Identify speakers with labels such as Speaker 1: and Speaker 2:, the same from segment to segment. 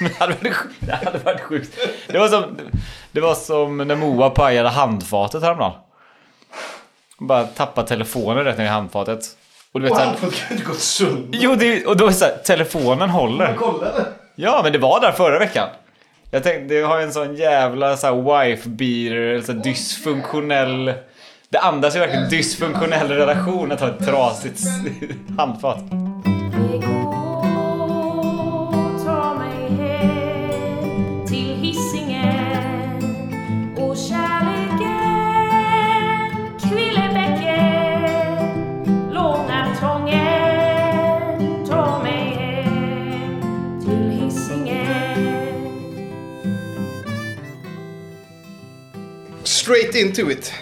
Speaker 1: det, hade varit, sjukt. det hade varit sjukt. Det var som, det var som när Moa pajade handfatet häromdagen. Bara tappade telefonen rätt ner i handfatet. Och du vet,
Speaker 2: Och
Speaker 1: så här-
Speaker 2: han får inte gått sönder.
Speaker 1: Jo, det, och då är så här, telefonen håller.
Speaker 2: Kolla eller?
Speaker 1: Ja, men det var där förra veckan. Jag tänkte, det har en sån jävla så här wife-beater, eller så här dysfunktionell... Det andas ju verkligen dysfunktionell relation att ha ett trasigt handfat.
Speaker 2: Straight into it.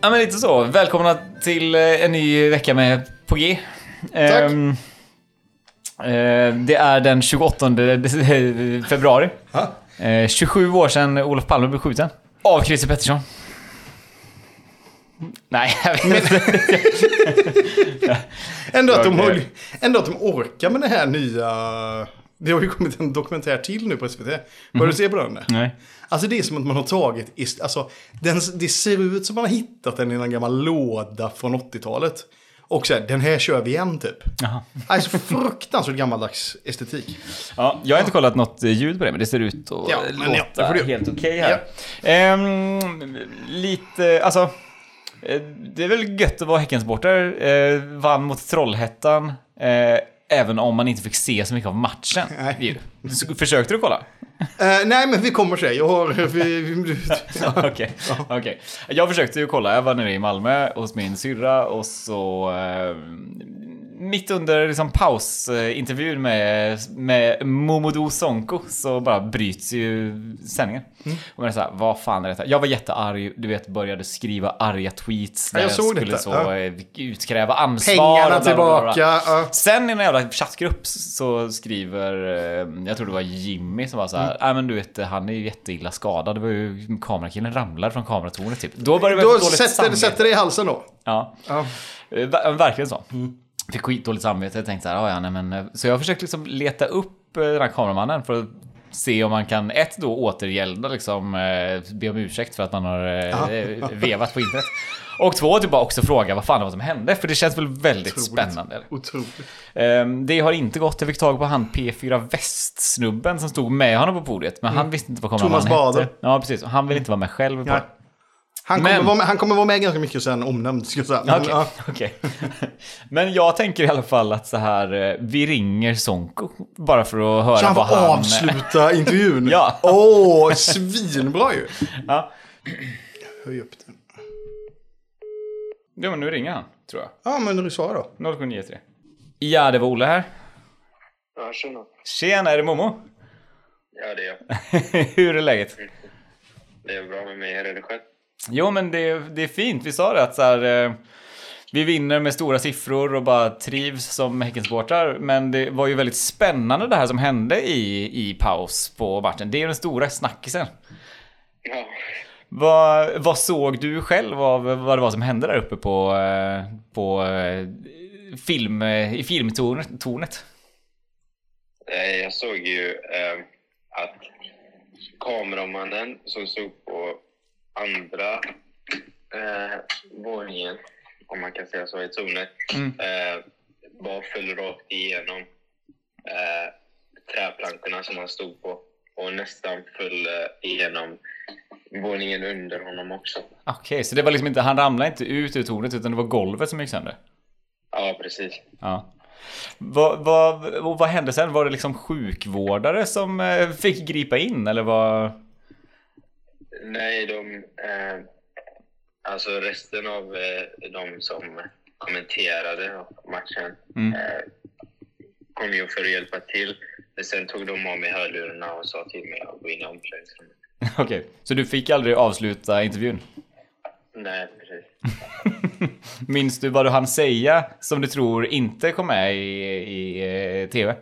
Speaker 1: Ja, men lite så. Välkomna till eh, en ny vecka med På G. Ehm, eh, det är den 28 februari.
Speaker 2: Ha?
Speaker 1: Eh, 27 år sedan Olof Palme blev skjuten. Av Christer Pettersson. Nej, jag vet inte.
Speaker 2: Ändå att, de ändå att de orkar med det här nya... Det har ju kommit en dokumentär till nu på SVT. Har du se på den?
Speaker 1: Nej.
Speaker 2: Alltså det är som att man har tagit... Alltså, den, det ser ut som man har hittat den i en gammal låda från 80-talet. Och så här, den här kör vi igen typ.
Speaker 1: Jaha.
Speaker 2: Alltså fruktansvärt gammaldags estetik.
Speaker 1: Ja, jag har inte kollat något eh, ljud på det, men det ser ut att
Speaker 2: Ja, ja, det
Speaker 1: låta
Speaker 2: du-
Speaker 1: helt okej här. Ehm, lite, alltså... eh, Det är väl gött att vara Häckensupporter. Eh, vann mot Trollhättan. Eh, även om man inte fick se så mycket av matchen.
Speaker 2: Nej.
Speaker 1: Så Försökte du kolla?
Speaker 2: Eh, nej, men vi kommer det. Jag har...
Speaker 1: Okej. okej. Jag försökte ju kolla, jag var nere i Malmö hos min syrra och så eh, mitt under liksom pausintervjun med, med Momodou Sonko så bara bryts ju sändningen.
Speaker 2: Mm.
Speaker 1: Och man är så här, vad fan är detta? Jag var jättearg, du vet, började skriva arga tweets
Speaker 2: Ja,
Speaker 1: där
Speaker 2: jag
Speaker 1: jag,
Speaker 2: såg
Speaker 1: skulle
Speaker 2: detta,
Speaker 1: så
Speaker 2: ja.
Speaker 1: eh, utkräva ansvar.
Speaker 2: pengarna tillbaka. ja.
Speaker 1: Sen i en jävla chattgrupp så skriver, eh, jag tror det var Jimmy som var så här,
Speaker 2: Mm.
Speaker 1: nej men du vet han är ju jätteilla skadad, det var ju kamerakillen ramlade från kameratornet typ. Då började jag dåligt
Speaker 2: sätter, sätter det i halsen då.
Speaker 1: Ja,
Speaker 2: Ja.
Speaker 1: Eh, ver- verkligen så. Fick skitdåligt samvete, jag tänkte så här, "Ja, ja, nej men. eh." Så jag försökte liksom leta upp eh, den här kameramannen för att se om man kan, ett då återgälda liksom, eh, be om ursäkt för att man har eh, vevat på internet. Och två, typ bara också fråga vad fan det var som hände, för det känns väl väldigt
Speaker 2: Otroligt.
Speaker 1: spännande.
Speaker 2: Otroligt.
Speaker 1: Ehm, Det har inte gått. Jag fick tag på han P4 Väst-snubben som stod med honom på podiet. Men han visste inte vad
Speaker 2: Mm. Thomas
Speaker 1: kameramannen
Speaker 2: Bader.
Speaker 1: hette. Ja, precis. Och Han vill inte vara med själv på.
Speaker 2: Han kommer,
Speaker 1: Men-
Speaker 2: vara med, han kommer vara med ganska mycket sen omnämnd, ska jag säga. Men,
Speaker 1: Okej,
Speaker 2: ja.
Speaker 1: okej. Men jag tänker i alla fall att så här, eh, vi ringer Sonko bara för att höra
Speaker 2: Så han
Speaker 1: vad
Speaker 2: får
Speaker 1: han...
Speaker 2: avsluta intervjun?
Speaker 1: Ja.
Speaker 2: Åh, svinbra ju.
Speaker 1: Ja.
Speaker 2: Höj upp den.
Speaker 1: ja, men nu ringer han, tror jag.
Speaker 2: Ja, men du svarar då.
Speaker 1: 0793. Ja, det var Olle här.
Speaker 3: Ja, tjena.
Speaker 1: Tjena, är det Momo?
Speaker 3: Ja, det är jag.
Speaker 1: Hur är läget?
Speaker 3: Det är bra med mig. Hur är det själv?
Speaker 1: Jo, men det, det är fint. Vi sa det att så här, eh, vi vinner med stora siffror och bara trivs som Häckensupportrar. Men det var ju väldigt spännande det här som hände i, i paus på matchen. Det är den stora snackisen.
Speaker 3: Ja.
Speaker 1: Vad, vad såg du själv av vad det var som hände där uppe på, eh, på eh, film, i filmtornet? tornet?
Speaker 3: Jag såg ju eh, att kameramannen som stod på andra eh, våningen, om man kan säga så, i tornet,
Speaker 1: Mm.
Speaker 3: eh, bara föll rakt igenom eh, träplankorna som han stod på och nästan föll eh, igenom våningen under honom också.
Speaker 1: Okej, så det var liksom inte, han ramlade inte ut ur tornet utan det var golvet som gick sönder?
Speaker 3: Ja, precis.
Speaker 1: Ja. Vad, vad, vad hände sen? Var det liksom sjukvårdare som eh, fick gripa in eller vad?
Speaker 3: Nej, de... Eh, alltså resten av eh, de som kommenterade matchen
Speaker 1: Mm.
Speaker 3: eh, kom ju för att hjälpa till. Men sen tog de av mig hörlurarna och sa till mig att gå in i omklädningsrummet.
Speaker 1: Okej, så du fick aldrig avsluta intervjun?
Speaker 3: Nej, precis.
Speaker 1: Minns du vad du hann säga som du tror inte kom med i, i eh, tv?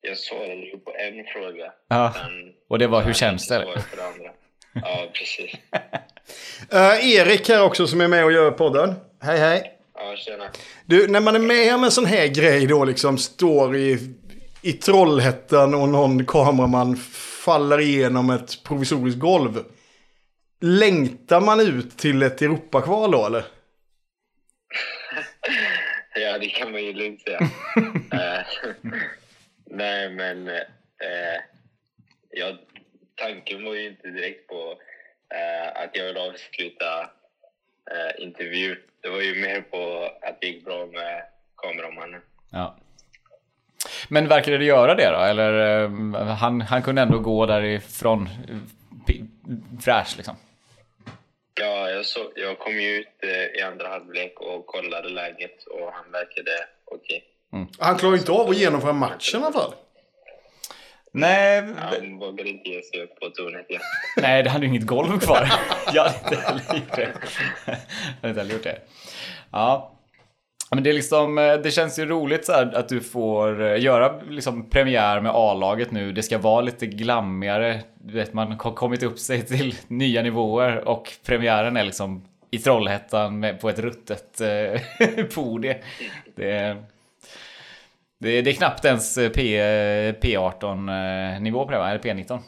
Speaker 3: Jag svarade ju på en fråga.
Speaker 1: Ja,
Speaker 3: men
Speaker 1: och det var hur känns det?
Speaker 3: Ja, precis.
Speaker 2: Eh, Erik här också som är med och gör podden. Hej hej.
Speaker 3: Ja, tjena.
Speaker 2: Du, när man är med om en sån här grej då liksom står i i Trollhättan och någon kameraman faller igenom ett provisoriskt golv. Längtar man ut till ett Europakval då eller?
Speaker 3: Ja, det kan man ju lugnt säga. Nej, men eh, ja, tanken var ju inte direkt på eh, att jag vill avsluta eh, intervjun. Det var ju mer på att det gick bra med kameramannen.
Speaker 1: Ja. Men verkade det göra det då? Eller eh, han, han kunde ändå gå därifrån eh, fräsch liksom?
Speaker 3: Ja, jag, så, jag kom ju ut eh, i andra halvlek och kollade läget och han verkade okej.
Speaker 2: Han klarar inte av att genomföra matchen i alla fall.
Speaker 1: Nej,
Speaker 3: Han vågade inte ge sig upp på tornet igen.
Speaker 1: nej, det hade ju inget golv kvar. Jag hade inte heller gjort det. Jag hade inte heller gjort det. Ja. Men det är liksom, eh, det känns ju roligt så här att du får eh, göra liksom premiär med A-laget nu. Det ska vara lite glammigare. Du vet, man har kommit upp sig till nya nivåer och premiären är liksom i Trollhättan med, på ett ruttet eh, podium. Det, är- det, det är knappt ens eh, P, P18 eh, nivå på det va? Eller P19?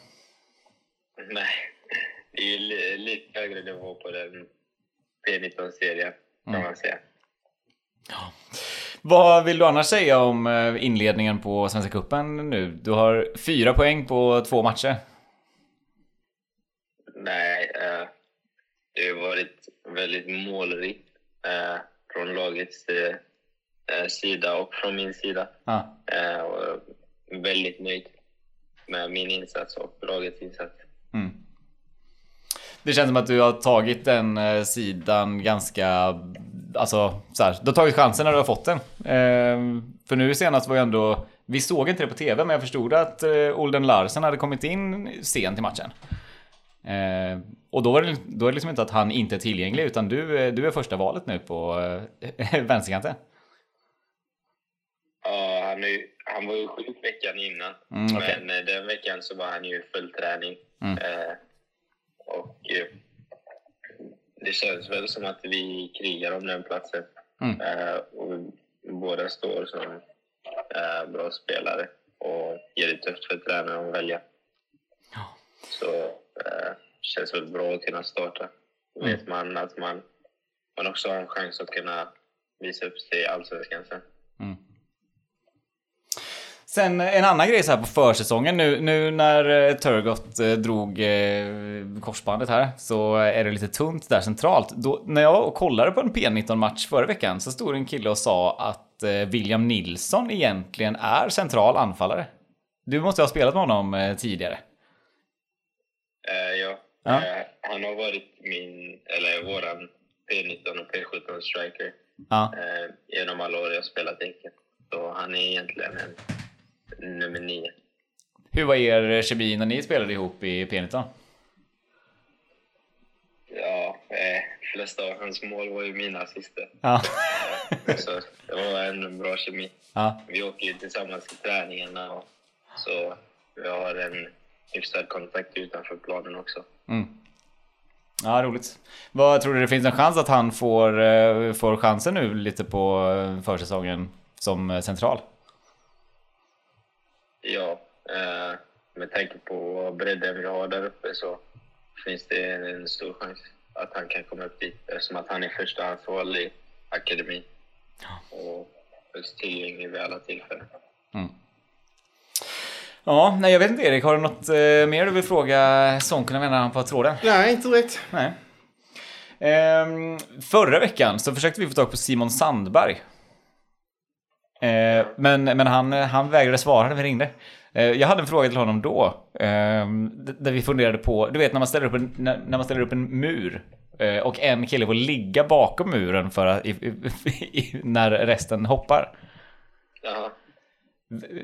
Speaker 3: Nej, det är ju li, lite högre nivå på den P19-serien kan man säga.
Speaker 1: Vad vill du annars säga om eh, inledningen på Svenska Cupen nu? Du har fyra poäng på två matcher.
Speaker 3: Nej, eh, det har varit väldigt målrikt eh, från lagets eh, eh, sida och från min sida.
Speaker 1: Ja.
Speaker 3: Eh, och väldigt nöjd med min insats och lagets insats.
Speaker 1: Mm. Det känns som att du har tagit den eh, sidan ganska... Alltså, så här, du har tagit chansen när du har fått den. Eh, för nu senast var ju ändå... Vi såg inte det på TV, men jag förstod att eh, Olden Larsen hade kommit in sent i matchen. Eh, och då, var det, då är det liksom inte att han inte är tillgänglig, utan du, du är första valet nu på eh, vänsterkanten.
Speaker 3: Han, ju- han var ju sjuk veckan innan,
Speaker 1: Mm, okej.
Speaker 3: men eh, den veckan så var han ju full träning.
Speaker 1: Mm.
Speaker 3: Eh, och eh, det känns väl som att vi krigar om den platsen.
Speaker 1: Mm.
Speaker 3: Eh, och båda står som eh, bra spelare och ger det tufft för tränaren att välja.
Speaker 1: Ja.
Speaker 3: Så eh, känns väl bra att kunna starta.
Speaker 1: Mm.
Speaker 3: vet man att man, man också har en chans att kunna visa upp sig i Allsvenskan sen.
Speaker 1: Mm. Sen en annan grej så här på försäsongen nu, nu när eh, Turgott eh, drog eh, korsbandet här så är det lite tunt där centralt. Då, när jag kollade på en P19-match förra veckan så stod en kille och sa att William Nilsson egentligen är central anfallare. Du måste ha spelat med honom tidigare.
Speaker 3: Eh, ja.
Speaker 1: Ja.
Speaker 3: Eh, han har varit min, eller våran P19 och P17 striker eh, genom alla år jag spelat Häcken. Så han är egentligen en nummer nio.
Speaker 1: Hur var er kemi när ni spelade ihop i P19?
Speaker 3: Ja, eh, flesta av hans mål var ju mina assister.
Speaker 1: Ja.
Speaker 3: Så det var en bra kemi.
Speaker 1: ja.
Speaker 3: Vi åker ju tillsammans till träningarna och så vi har en hyfsad kontakt utanför planen också.
Speaker 1: Mm. Ja, roligt. Vad tror du det finns en chans att han får, eh, får chansen nu lite på eh, försäsongen som eh, central?
Speaker 3: Ja, eh, med tanke på bredden vi har där uppe så finns det en stor chans att han kan komma upp dit eftersom att han är förstahandsval i akademin och högst tillgänglig vid alla tillfällen.
Speaker 1: Ja, nej jag vet inte Erik, har du något eh, mer du vill fråga Sonken vänner på tråden?
Speaker 2: Nej, inte direkt.
Speaker 1: Nej. Ehm, förra veckan så försökte vi få tag på Simon Sandberg. Eh, men men han, han vägrade svara när vi ringde. Eh, jag hade en fråga till honom då. ehm, där vi funderade på, du vet när man ställer upp en, när, man ställer upp en mur. eh, och en kille får ligga bakom muren för att, när resten hoppar.
Speaker 3: Jaha.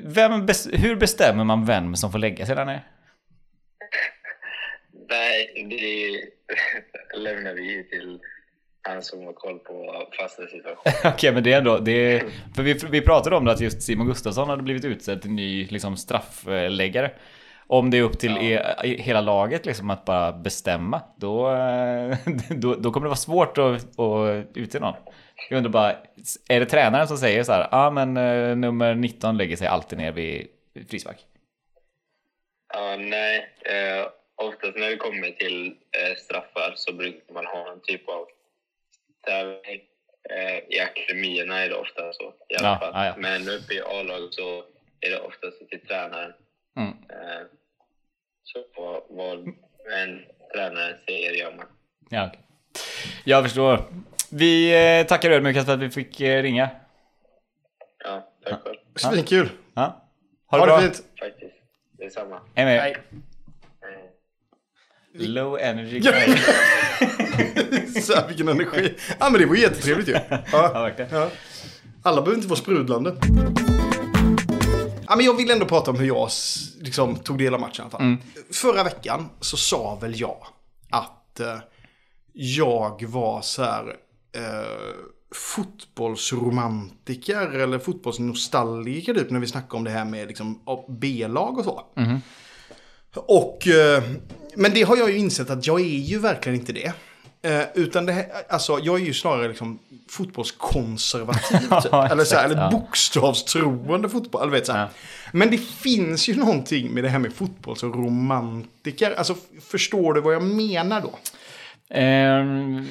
Speaker 1: Vem, hur bestämmer man vem som får lägga sig där nere?
Speaker 3: Nej, det lämnar vi ju till han som har koll på fasta situationer.
Speaker 1: Okej, men det är ändå... Det är, för vi, vi pratade om det att just Simon Gustafsson hade blivit utsedd till ny liksom, straffläggare. Om det är upp till e, e, hela laget liksom, att bara bestämma, då, eh, då, då kommer det vara svårt att, att utse någon. Jag undrar bara, är det tränaren som säger så här, ja ah, men eh, nummer 19 lägger sig alltid ner vid frispark?
Speaker 3: Ja, nej. Eh, oftast när det kommer till eh, straffar så brukar man ha en typ av tävling. Eh, I akademierna är det ofta så i alla
Speaker 1: Ja,
Speaker 3: fall.
Speaker 1: ja, ja.
Speaker 3: Men uppe i A-lag så är det oftast till tränaren.
Speaker 1: Mm.
Speaker 3: Eh, så vad, vad en tränare säger gör man.
Speaker 1: Ja, okej. Jag förstår. Vi eh, tackar ödmjukast för att vi fick eh, ringa.
Speaker 3: Ja, tack själv.
Speaker 2: Svinkul.
Speaker 1: Ja. Ha
Speaker 2: Ha
Speaker 1: det
Speaker 2: det
Speaker 1: bra.
Speaker 2: fint.
Speaker 3: Faktiskt. Detsamma.
Speaker 1: Hej med.
Speaker 2: Hej.
Speaker 1: Low energy.
Speaker 2: Ja. Så här, vilken energi. Ja men det var jättetrevligt ju.
Speaker 1: Ja,
Speaker 2: Ja. Alla behöver inte vara sprudlande. Ja, men jag vill ändå prata om hur jag liksom, tog del av matchen fall. Förra veckan så sa väl jag att eh, jag var så här eh, fotbollsromantiker eller fotbollsnostalgiker typ när vi snackade om det här med liksom, B-lag och så. Och, eh, men det har jag ju insett att jag är ju verkligen inte det. Eh, utan det här, alltså jag är ju snarare liksom fotbollskonservativ. typ. Eller, så här, eller bokstavstroende fotboll. Eller vet, så.
Speaker 1: Ja.
Speaker 2: Men det finns ju någonting med det här med fotbollsromantiker. Alltså förstår du vad jag menar då?
Speaker 1: Ehm,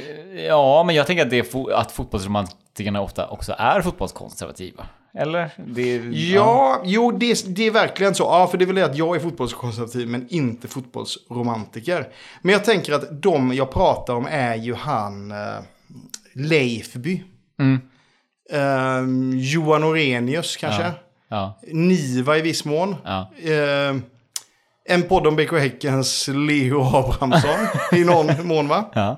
Speaker 1: ja, men jag tänker att, det fo- att fotbollsromantikerna ofta också är fotbollskonservativa. Eller? Det,
Speaker 2: Ja, jo det, det är verkligen så. Ja, för det är väl det att jag är fotbollskonservativ men inte fotbollsromantiker. Men jag tänker att de jag pratar om är ju han eh, Leifby.
Speaker 1: Mm.
Speaker 2: Eh, Johan Orenius kanske.
Speaker 1: Ja.
Speaker 2: Niva i viss mån.
Speaker 1: Ja.
Speaker 2: Eh, en podd om BK Häckens Leo Abrahamsson i någon mån va?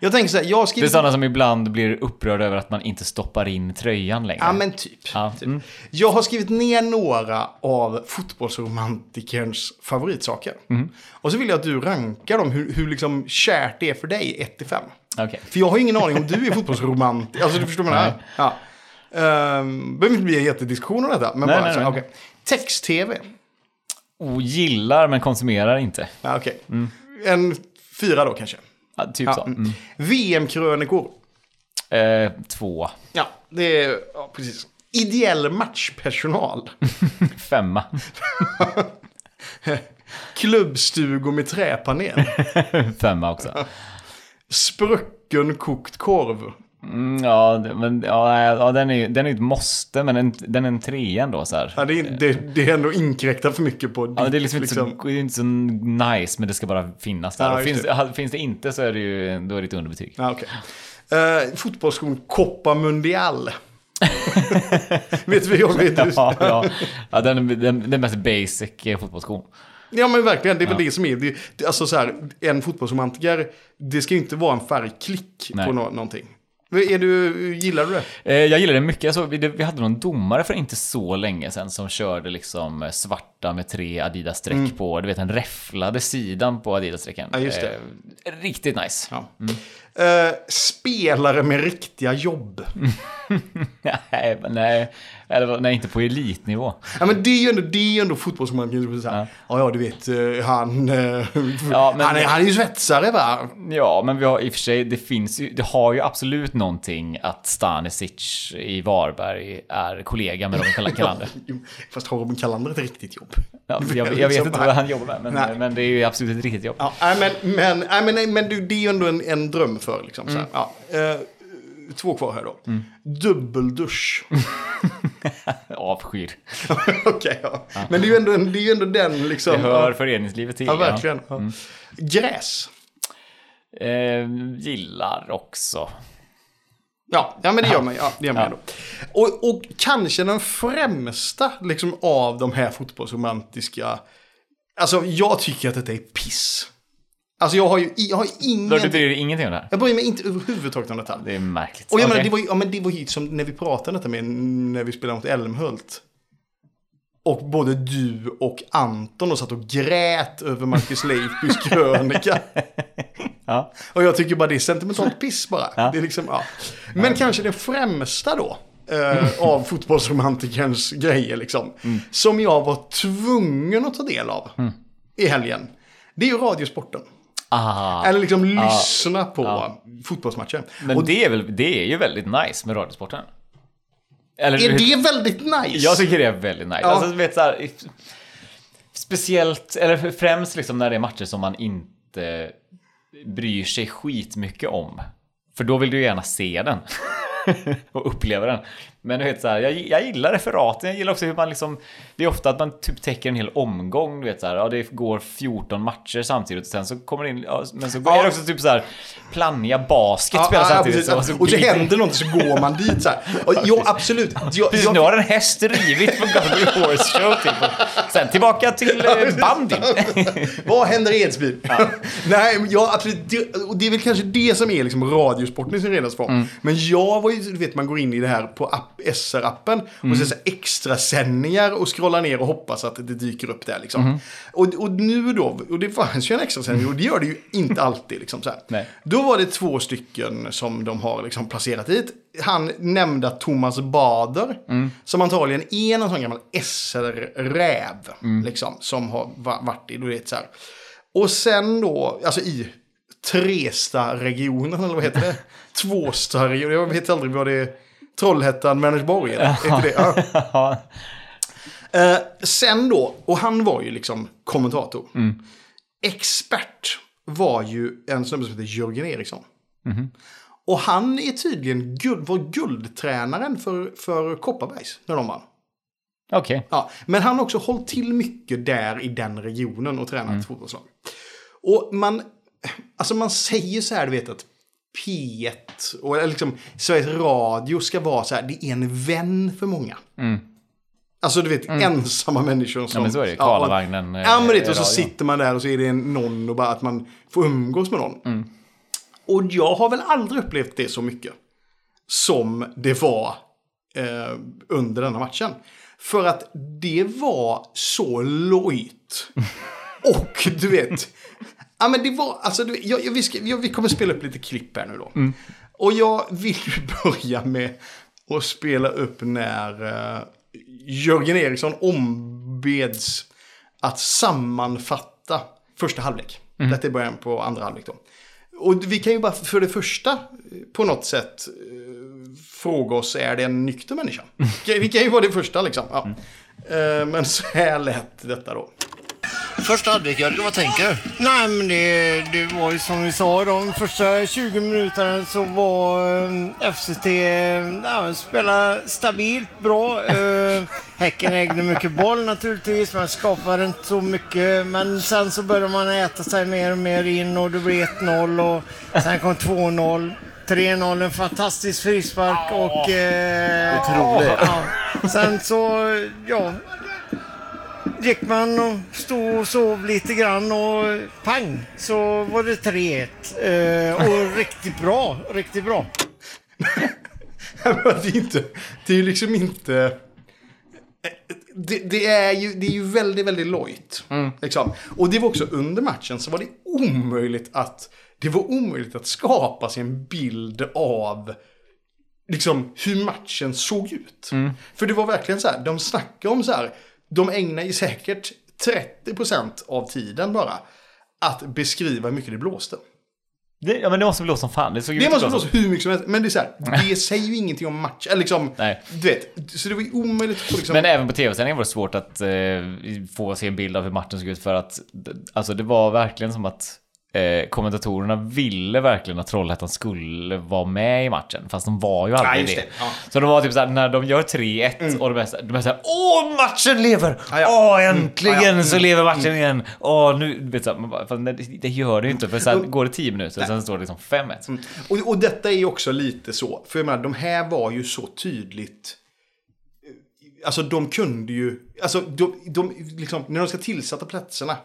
Speaker 1: Ja.
Speaker 2: Jag tänker så här, jag har
Speaker 1: Det är
Speaker 2: skrivit...
Speaker 1: sådana som ibland blir upprörda över att man inte stoppar in tröjan längre.
Speaker 2: Ja men typ.
Speaker 1: Ja, mm.
Speaker 2: Jag har skrivit ner några av fotbollsromantikerns favoritsaker.
Speaker 1: Mm.
Speaker 2: Och så vill jag att du rankar dem, hur, hur liksom kärt det är för dig, 1 till 5.
Speaker 1: Okej.
Speaker 2: För jag har ingen aning om du är fotbollsromantiker. Alltså du förstår vad jag menar? Ja. Um, behöver inte bli en jättediskussion om detta. Men
Speaker 1: Nej,
Speaker 2: bara
Speaker 1: nej,
Speaker 2: så,
Speaker 1: nej.
Speaker 2: okej. Text-tv.
Speaker 1: Oh, gillar men konsumerar inte.
Speaker 2: Ja, okej. En fyra då kanske.
Speaker 1: Typ
Speaker 2: Ja.
Speaker 1: så. Mm.
Speaker 2: VM-krönikor.
Speaker 1: Eh, två.
Speaker 2: Ja, det är ja, precis. Ideell matchpersonal.
Speaker 1: Femma.
Speaker 2: Klubbstugor med träpanel.
Speaker 1: Femma också.
Speaker 2: Sprucken kokt korv.
Speaker 1: Mm, ja, det- men ja, ja, den är ju den är ett måste, men en, den är en trea ändå så här.
Speaker 2: Ja, det, är, det, det är ändå inkräktat för mycket på
Speaker 1: Ja,
Speaker 2: ditt,
Speaker 1: det är liksom inte, så, det är inte så nice, men det ska bara finnas där.
Speaker 2: Ja,
Speaker 1: finns,
Speaker 2: det.
Speaker 1: finns det inte så är det ju då är det ett underbetyg.
Speaker 2: Ja, okej. Uh, fotbollsskon Copa Mundial. vet jag vet? du?
Speaker 1: Ja, ja. ja den, den, den mest basic eh, fotbollsskon.
Speaker 2: Ja men verkligen, det är väl det som är. Det, det, alltså så här, en fotbollsromantiker, det ska ju inte vara en färgklick
Speaker 1: Nej.
Speaker 2: på nå- någonting. Är du, gillar du det?
Speaker 1: Eh, jag gillar det mycket. Alltså, vi, hade någon domare för inte så länge sedan som körde liksom eh, svart svarta med tre Adidas-streck på, du vet den räfflade sidan på Adidas-strecken.
Speaker 2: Mm. Ja, just det.
Speaker 1: Eh, riktigt nice.
Speaker 2: Ja. Eh, spelare med riktiga jobb.
Speaker 1: nej, nej. Eller, nej, inte på elitnivå.
Speaker 2: Ja men det är ju ändå, det är ändå fotbollsromantiker. Ja. ja ja du vet, eh, han, eh,
Speaker 1: Ja, men-
Speaker 2: han, är, han är ju svetsare va?
Speaker 1: Ja, men vi har i och för sig, det finns ju, det har ju absolut någonting att Stanisic i Varberg är kollega med Robin Kal- Kalander.
Speaker 2: Fast har Robin Kalander ett riktigt jobb?
Speaker 1: Ja, jag, jag vet
Speaker 2: Liksom,
Speaker 1: inte vad han jobbar med, men,
Speaker 2: Nej.
Speaker 1: men det är ju absolut ett riktigt jobb.
Speaker 2: Ja, men, men, men, men du, det är ju ändå en, en dröm för liksom. Så här. Ja, eh, två kvar här då. Dubbeldusch.
Speaker 1: Avskyr.
Speaker 2: Okej, ja. Men det är ju ändå, en- det är ju ändå den liksom.
Speaker 1: Det hör
Speaker 2: ja,
Speaker 1: föreningslivet till.
Speaker 2: ja, verkligen. Ja. Gräs.
Speaker 1: Ja. Eh, gillar också.
Speaker 2: Ja, ja, men det gör man, ja, det gör man
Speaker 1: Ja.
Speaker 2: Och, och kanske den främsta liksom, av de här fotbollsromantiska... Alltså, jag tycker att detta är piss. Alltså, jag har ju jag har ingen...
Speaker 1: Du bryr dig ingenting om det här?
Speaker 2: Jag bryr mig inte överhuvudtaget om detta.
Speaker 1: Det är märkligt.
Speaker 2: Och jag menar,
Speaker 1: Okej.
Speaker 2: det var ju, ja, men det var ju som när vi pratade detta med när vi spelade mot Älmhult. Och både du och Anton då satt och grät över Marcus Leifbys krönika.
Speaker 1: Ja.
Speaker 2: Och jag tycker bara det är sentimentalt piss bara.
Speaker 1: Ja.
Speaker 2: Det är liksom, ja. Men kanske det främsta då. Eh, av fotbollsromantikerns grejer liksom. Som jag var tvungen att ta del av. I helgen. Det är ju Radiosporten.
Speaker 1: Ah,
Speaker 2: Eller liksom lyssna på fotbollsmatcher.
Speaker 1: men
Speaker 2: och
Speaker 1: det, är väl, det är ju väldigt nice med Radiosporten. Eller,
Speaker 2: Är det väldigt nice?
Speaker 1: Jag tycker det är väldigt nice.
Speaker 2: Ja.
Speaker 1: Alltså, vet, så här, speciellt, eller främst liksom när det är matcher som man inte bryr sig skitmycket om. För då vill du gärna se den. och uppleva den. Men du vet så här, jag, jag gillar referaten, jag gillar också hur man liksom Det är ofta att man typ täcker en hel omgång, du vet så här, ja det går 14 matcher samtidigt och sen så kommer det in, ja, men så
Speaker 2: Ja.
Speaker 1: är det också typ så här Plannja basket
Speaker 2: Ja,
Speaker 1: spelar
Speaker 2: ja,
Speaker 1: samtidigt.
Speaker 2: precis.
Speaker 1: så,
Speaker 2: och så händer något så går man dit så här. Och, ja, absolut. Jag,
Speaker 1: Precis,
Speaker 2: jag,
Speaker 1: nu har en häst rivit på Golden Horse Show typ. Och Sen tillbaka till eh, bandy.
Speaker 2: Vad händer i Edsbyn? Nej, jag, absolut, det, och det är väl kanske det som är liksom radiosporten i sin renaste form.
Speaker 1: Mm.
Speaker 2: Men jag var ju, du vet, man går in i det här på app, SR-appen och
Speaker 1: Mm.
Speaker 2: ser så extra sändningar och scrollar ner och hoppas att det dyker upp där liksom.
Speaker 1: Mm.
Speaker 2: Och, och nu då, och det fanns ju en extra sändning och det gör det ju inte alltid liksom så. Då var det två stycken som de har liksom placerat hit. Han nämnde Thomas Bader, som antagligen är någon sån gammal SR-räv, liksom, som har va- varit i, du vet så här. Och sen då, alltså i Tresta-regionen, eller vad heter det? Tvåsta-regionen, jag vet aldrig vad det är. Trollhättan, Vänersborg, eller? Heter det? Ja. Eh, sen då, och han var ju liksom kommentator. Expert var ju en snubbe som heter Jörgen Eriksson. Och han är tydligen guld, var guldtränaren för, för Kopparbergs när de vann.
Speaker 1: Okej.
Speaker 2: Ja, men han har också hållit till mycket där i den regionen och tränat
Speaker 1: Mm.
Speaker 2: fotbollslag. Och man, alltså man säger så här, du vet att P1 och liksom Sveriges Radio ska vara så här, det är en vän för många. Alltså du vet, ensamma människor som...
Speaker 1: Mm. Ja men så är det.
Speaker 2: och-
Speaker 1: Karlavagnen. eh,
Speaker 2: Ja, men det, och så
Speaker 1: radion.
Speaker 2: sitter man där och så är det en, någon och bara att man får umgås med någon.
Speaker 1: Mm.
Speaker 2: Och jag har väl aldrig upplevt det så mycket som det var eh, under denna matchen. För att det var så lojt. Och du vet, ja men det var, alltså du, jag, jag, vi, ska, jag, vi kommer spela upp lite klipp här nu då.
Speaker 1: Mm.
Speaker 2: Och jag vill ju börja med att spela upp när eh, Jörgen Eriksson ombeds att sammanfatta första halvlek.
Speaker 1: Mm.
Speaker 2: Detta är början på andra halvlek då. Och vi kan ju bara för det första eh, på något sätt eh, fråga oss, är det en nykter människa? Det kan ju vara det första liksom. Ja. Eh, Men så här lät detta då.
Speaker 4: Första halvlek, Jörgen, vad tänker du?
Speaker 5: Nej, men det, det var ju som vi sa, de första 20 minuterna så var eh, FCT, ja, spela stabilt, bra. Eh, häcken ägde mycket boll naturligtvis, man skapade inte så mycket. Men sen så började man äta sig mer och mer in och det blev 1-0 och sen kom 2-0. 3-0, en fantastisk frispark och... Eh,
Speaker 4: Otroligt.
Speaker 5: Ja, sen så, ja, gick man och stod och sov lite grann och pang så var det 3-1. Eh, och riktigt bra, riktigt bra.
Speaker 2: Det är inte, det är ju liksom inte... Det, det, är ju, det är ju väldigt, väldigt lojt. Liksom. Och det var också under matchen så var det omöjligt att... Det var omöjligt att skapa sig en bild av liksom hur matchen såg ut. För det var verkligen så här, de snackar om så här, de ägnar ju säkert 30% av tiden bara att beskriva hur mycket det blåste.
Speaker 1: Det, ja men det måste blåsa som fan. Det såg
Speaker 2: Det måste blåsa hur mycket som helst, men det är så här, det säger ju ingenting om match. Eller liksom,
Speaker 1: Nej.
Speaker 2: du vet, så det var ju omöjligt att liksom...
Speaker 1: Men även på tv-sändningen var det svårt att eh, få se en bild av hur matchen såg ut för att alltså det var verkligen som att eh, kommentatorerna ville verkligen att Trollhättan skulle vara med i matchen fast de var ju aldrig
Speaker 2: Ja,
Speaker 1: det.
Speaker 2: det. Ja.
Speaker 1: Så de var typ såhär när de gör 3-1 och de är såhär, de är såhär Åh matchen lever!
Speaker 2: Ja.
Speaker 1: Åh
Speaker 2: Mm.
Speaker 1: äntligen
Speaker 2: ja.
Speaker 1: så lever matchen igen! Åh nu, vet så det, det gör det ju inte för sen går det 10 minuter och sen står det liksom 5-1.
Speaker 2: Och, och detta är ju också lite så, för jag menar, de här var ju så tydligt... Alltså de kunde ju, alltså de, de, liksom, när de ska tillsätta platserna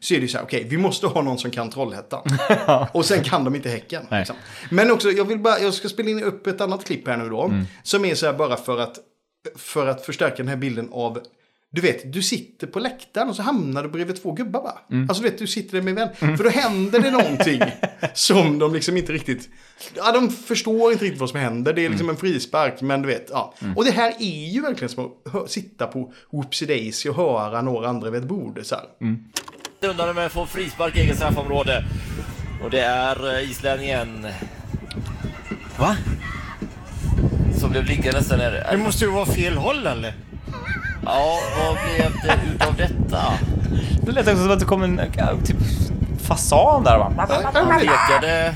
Speaker 2: så är det ju så här, okej, vi måste ha någon som kan Trollhättan. och sen kan de inte Häcken. Liksom. Men också, jag vill bara, jag ska spela in upp ett annat klipp här nu då. Som är så här bara för att, för att förstärka den här bilden av du vet, du sitter på läktaren och så hamnar du bredvid två gubbar bara. Alltså du vet, du sitter där med en vän. För då händer det någonting som de liksom inte riktigt... Ja, de förstår inte riktigt vad som händer. Det är liksom en frispark, men du vet, ja. Och det här är ju verkligen som att sitta på Whoopsie Daisy och höra några andra vid ett bord. Så här.
Speaker 4: Undan med att få frispark i eget straffområde. Och det är eh, islänningen. Va? som blev liggandes där
Speaker 5: Det
Speaker 4: nere.
Speaker 5: måste ju vara fel håll eller?
Speaker 4: Ja, vad blev det utav detta?
Speaker 1: Det lät också som att det kom en ja, typ fasan där va?
Speaker 4: Han pekade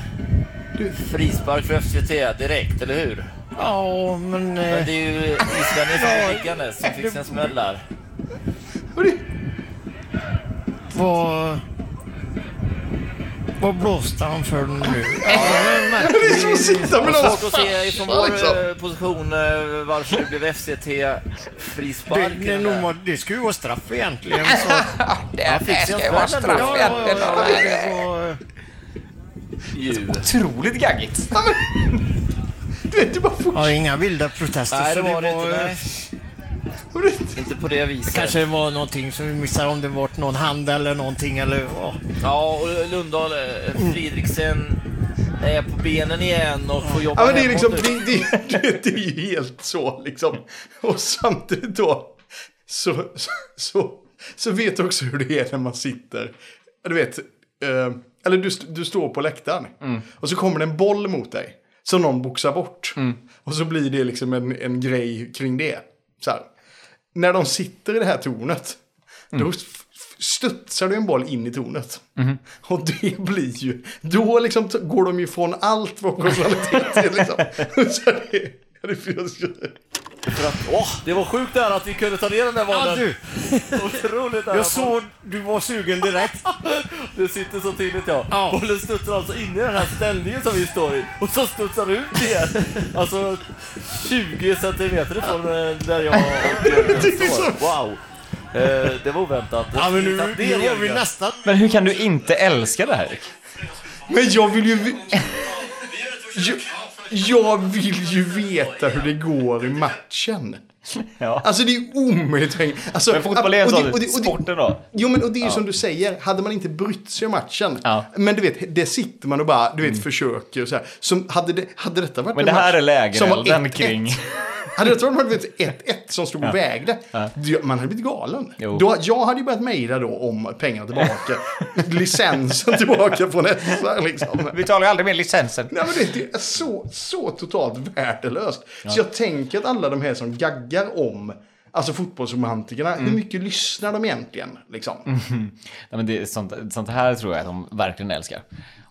Speaker 4: frispark för FCT direkt, eller hur?
Speaker 5: Ja, men...
Speaker 4: Men
Speaker 5: Eh,
Speaker 4: det är ju islänningen liggandes som fick en smäll där.
Speaker 5: Vad... Vad blåste han för nu? Ja, det är
Speaker 2: Det som att sitta med
Speaker 4: Det
Speaker 2: någon...
Speaker 4: svårt att se ifrån vår eh, position eh, varför det blev FCT
Speaker 5: Det,
Speaker 4: frispark.
Speaker 5: det, nog, det ska ju vara straff egentligen. Så.
Speaker 4: Han fick sig en smäll ändå.
Speaker 5: Ja, ja, ja, ja, det.
Speaker 4: Ju.
Speaker 1: Otroligt gaggigt.
Speaker 2: Du vet, det bara fortsätter.
Speaker 5: Ja, inga vilda protester.
Speaker 4: Nej, det var det inte. Inte på det viset.
Speaker 5: Kanske det var någonting som vi missade, om det var någon hand eller någonting eller ja.
Speaker 4: Ja, och Lundahl, eh, Fridriksen är på benen igen och får jobba
Speaker 2: Ja, men det är liksom, det, det, det, det är ju helt så liksom. Och samtidigt då så, så, så, så vet du också hur det är när man sitter, du vet, eh, eller du, du står på läktaren och så kommer det en boll mot dig som någon boxar bort. Och så blir det liksom en, en grej kring det. Så här. När de sitter i det här tornet, då f- f- studsar det en boll in i tornet. Och det blir ju, då liksom går de ju från allt vad konstnärlighet är liksom. Så det, det finns ju...
Speaker 4: För att, åh, det var sjukt där att vi kunde ta ner den där
Speaker 5: Ja,
Speaker 4: bollen.
Speaker 5: du,
Speaker 4: Otroligt där.
Speaker 5: jag såg du var sugen direkt.
Speaker 4: Det sitter så tydligt ja.
Speaker 5: Ja.
Speaker 4: Bollen studsar alltså in i den här ställningen som vi står i. Och så studsar den ut igen. Alltså 20 centimeter ifrån eh, där jag och står. Wow. Eh, det var oväntat.
Speaker 5: Ja, men nu,
Speaker 4: det,
Speaker 5: nu var vi
Speaker 4: Jörgen.
Speaker 5: nästan...
Speaker 1: Men hur kan du inte älska det här?
Speaker 2: Men jag vill ju... Jag, jag vill ju veta hur det går i matchen.
Speaker 1: Ja.
Speaker 2: Alltså det är omöjligt att hänga... Alltså,
Speaker 1: Men fotboll är en sån sporten då.
Speaker 2: Jo men och det är ju som du säger, hade man inte brytt sig om matchen.
Speaker 1: Ja. Mm.
Speaker 2: Men du vet, det sitter man och bara, du vet, försöker och så här. Som, hade, det, hade detta varit
Speaker 1: Men
Speaker 2: en
Speaker 1: det här
Speaker 2: match
Speaker 1: är
Speaker 2: som var
Speaker 1: lägerelden
Speaker 2: 1-1,
Speaker 1: kring...
Speaker 2: Hade detta varit 1-1 som stod och vägde, det- man hade blivit galen. Då, jag hade ju börjat mejla då om pengarna tillbaka. licensen tillbaka från SR liksom.
Speaker 1: Vi talar ju aldrig med licensen.
Speaker 2: Nej, men det, det är så, så totalt värdelöst. Så jag tänker att alla de här som gaggar om Alltså fotbollsromantikerna,
Speaker 1: Mm.
Speaker 2: hur mycket lyssnar de egentligen? Liksom?
Speaker 1: Nej, men det sånt, sånt här tror jag att de verkligen älskar.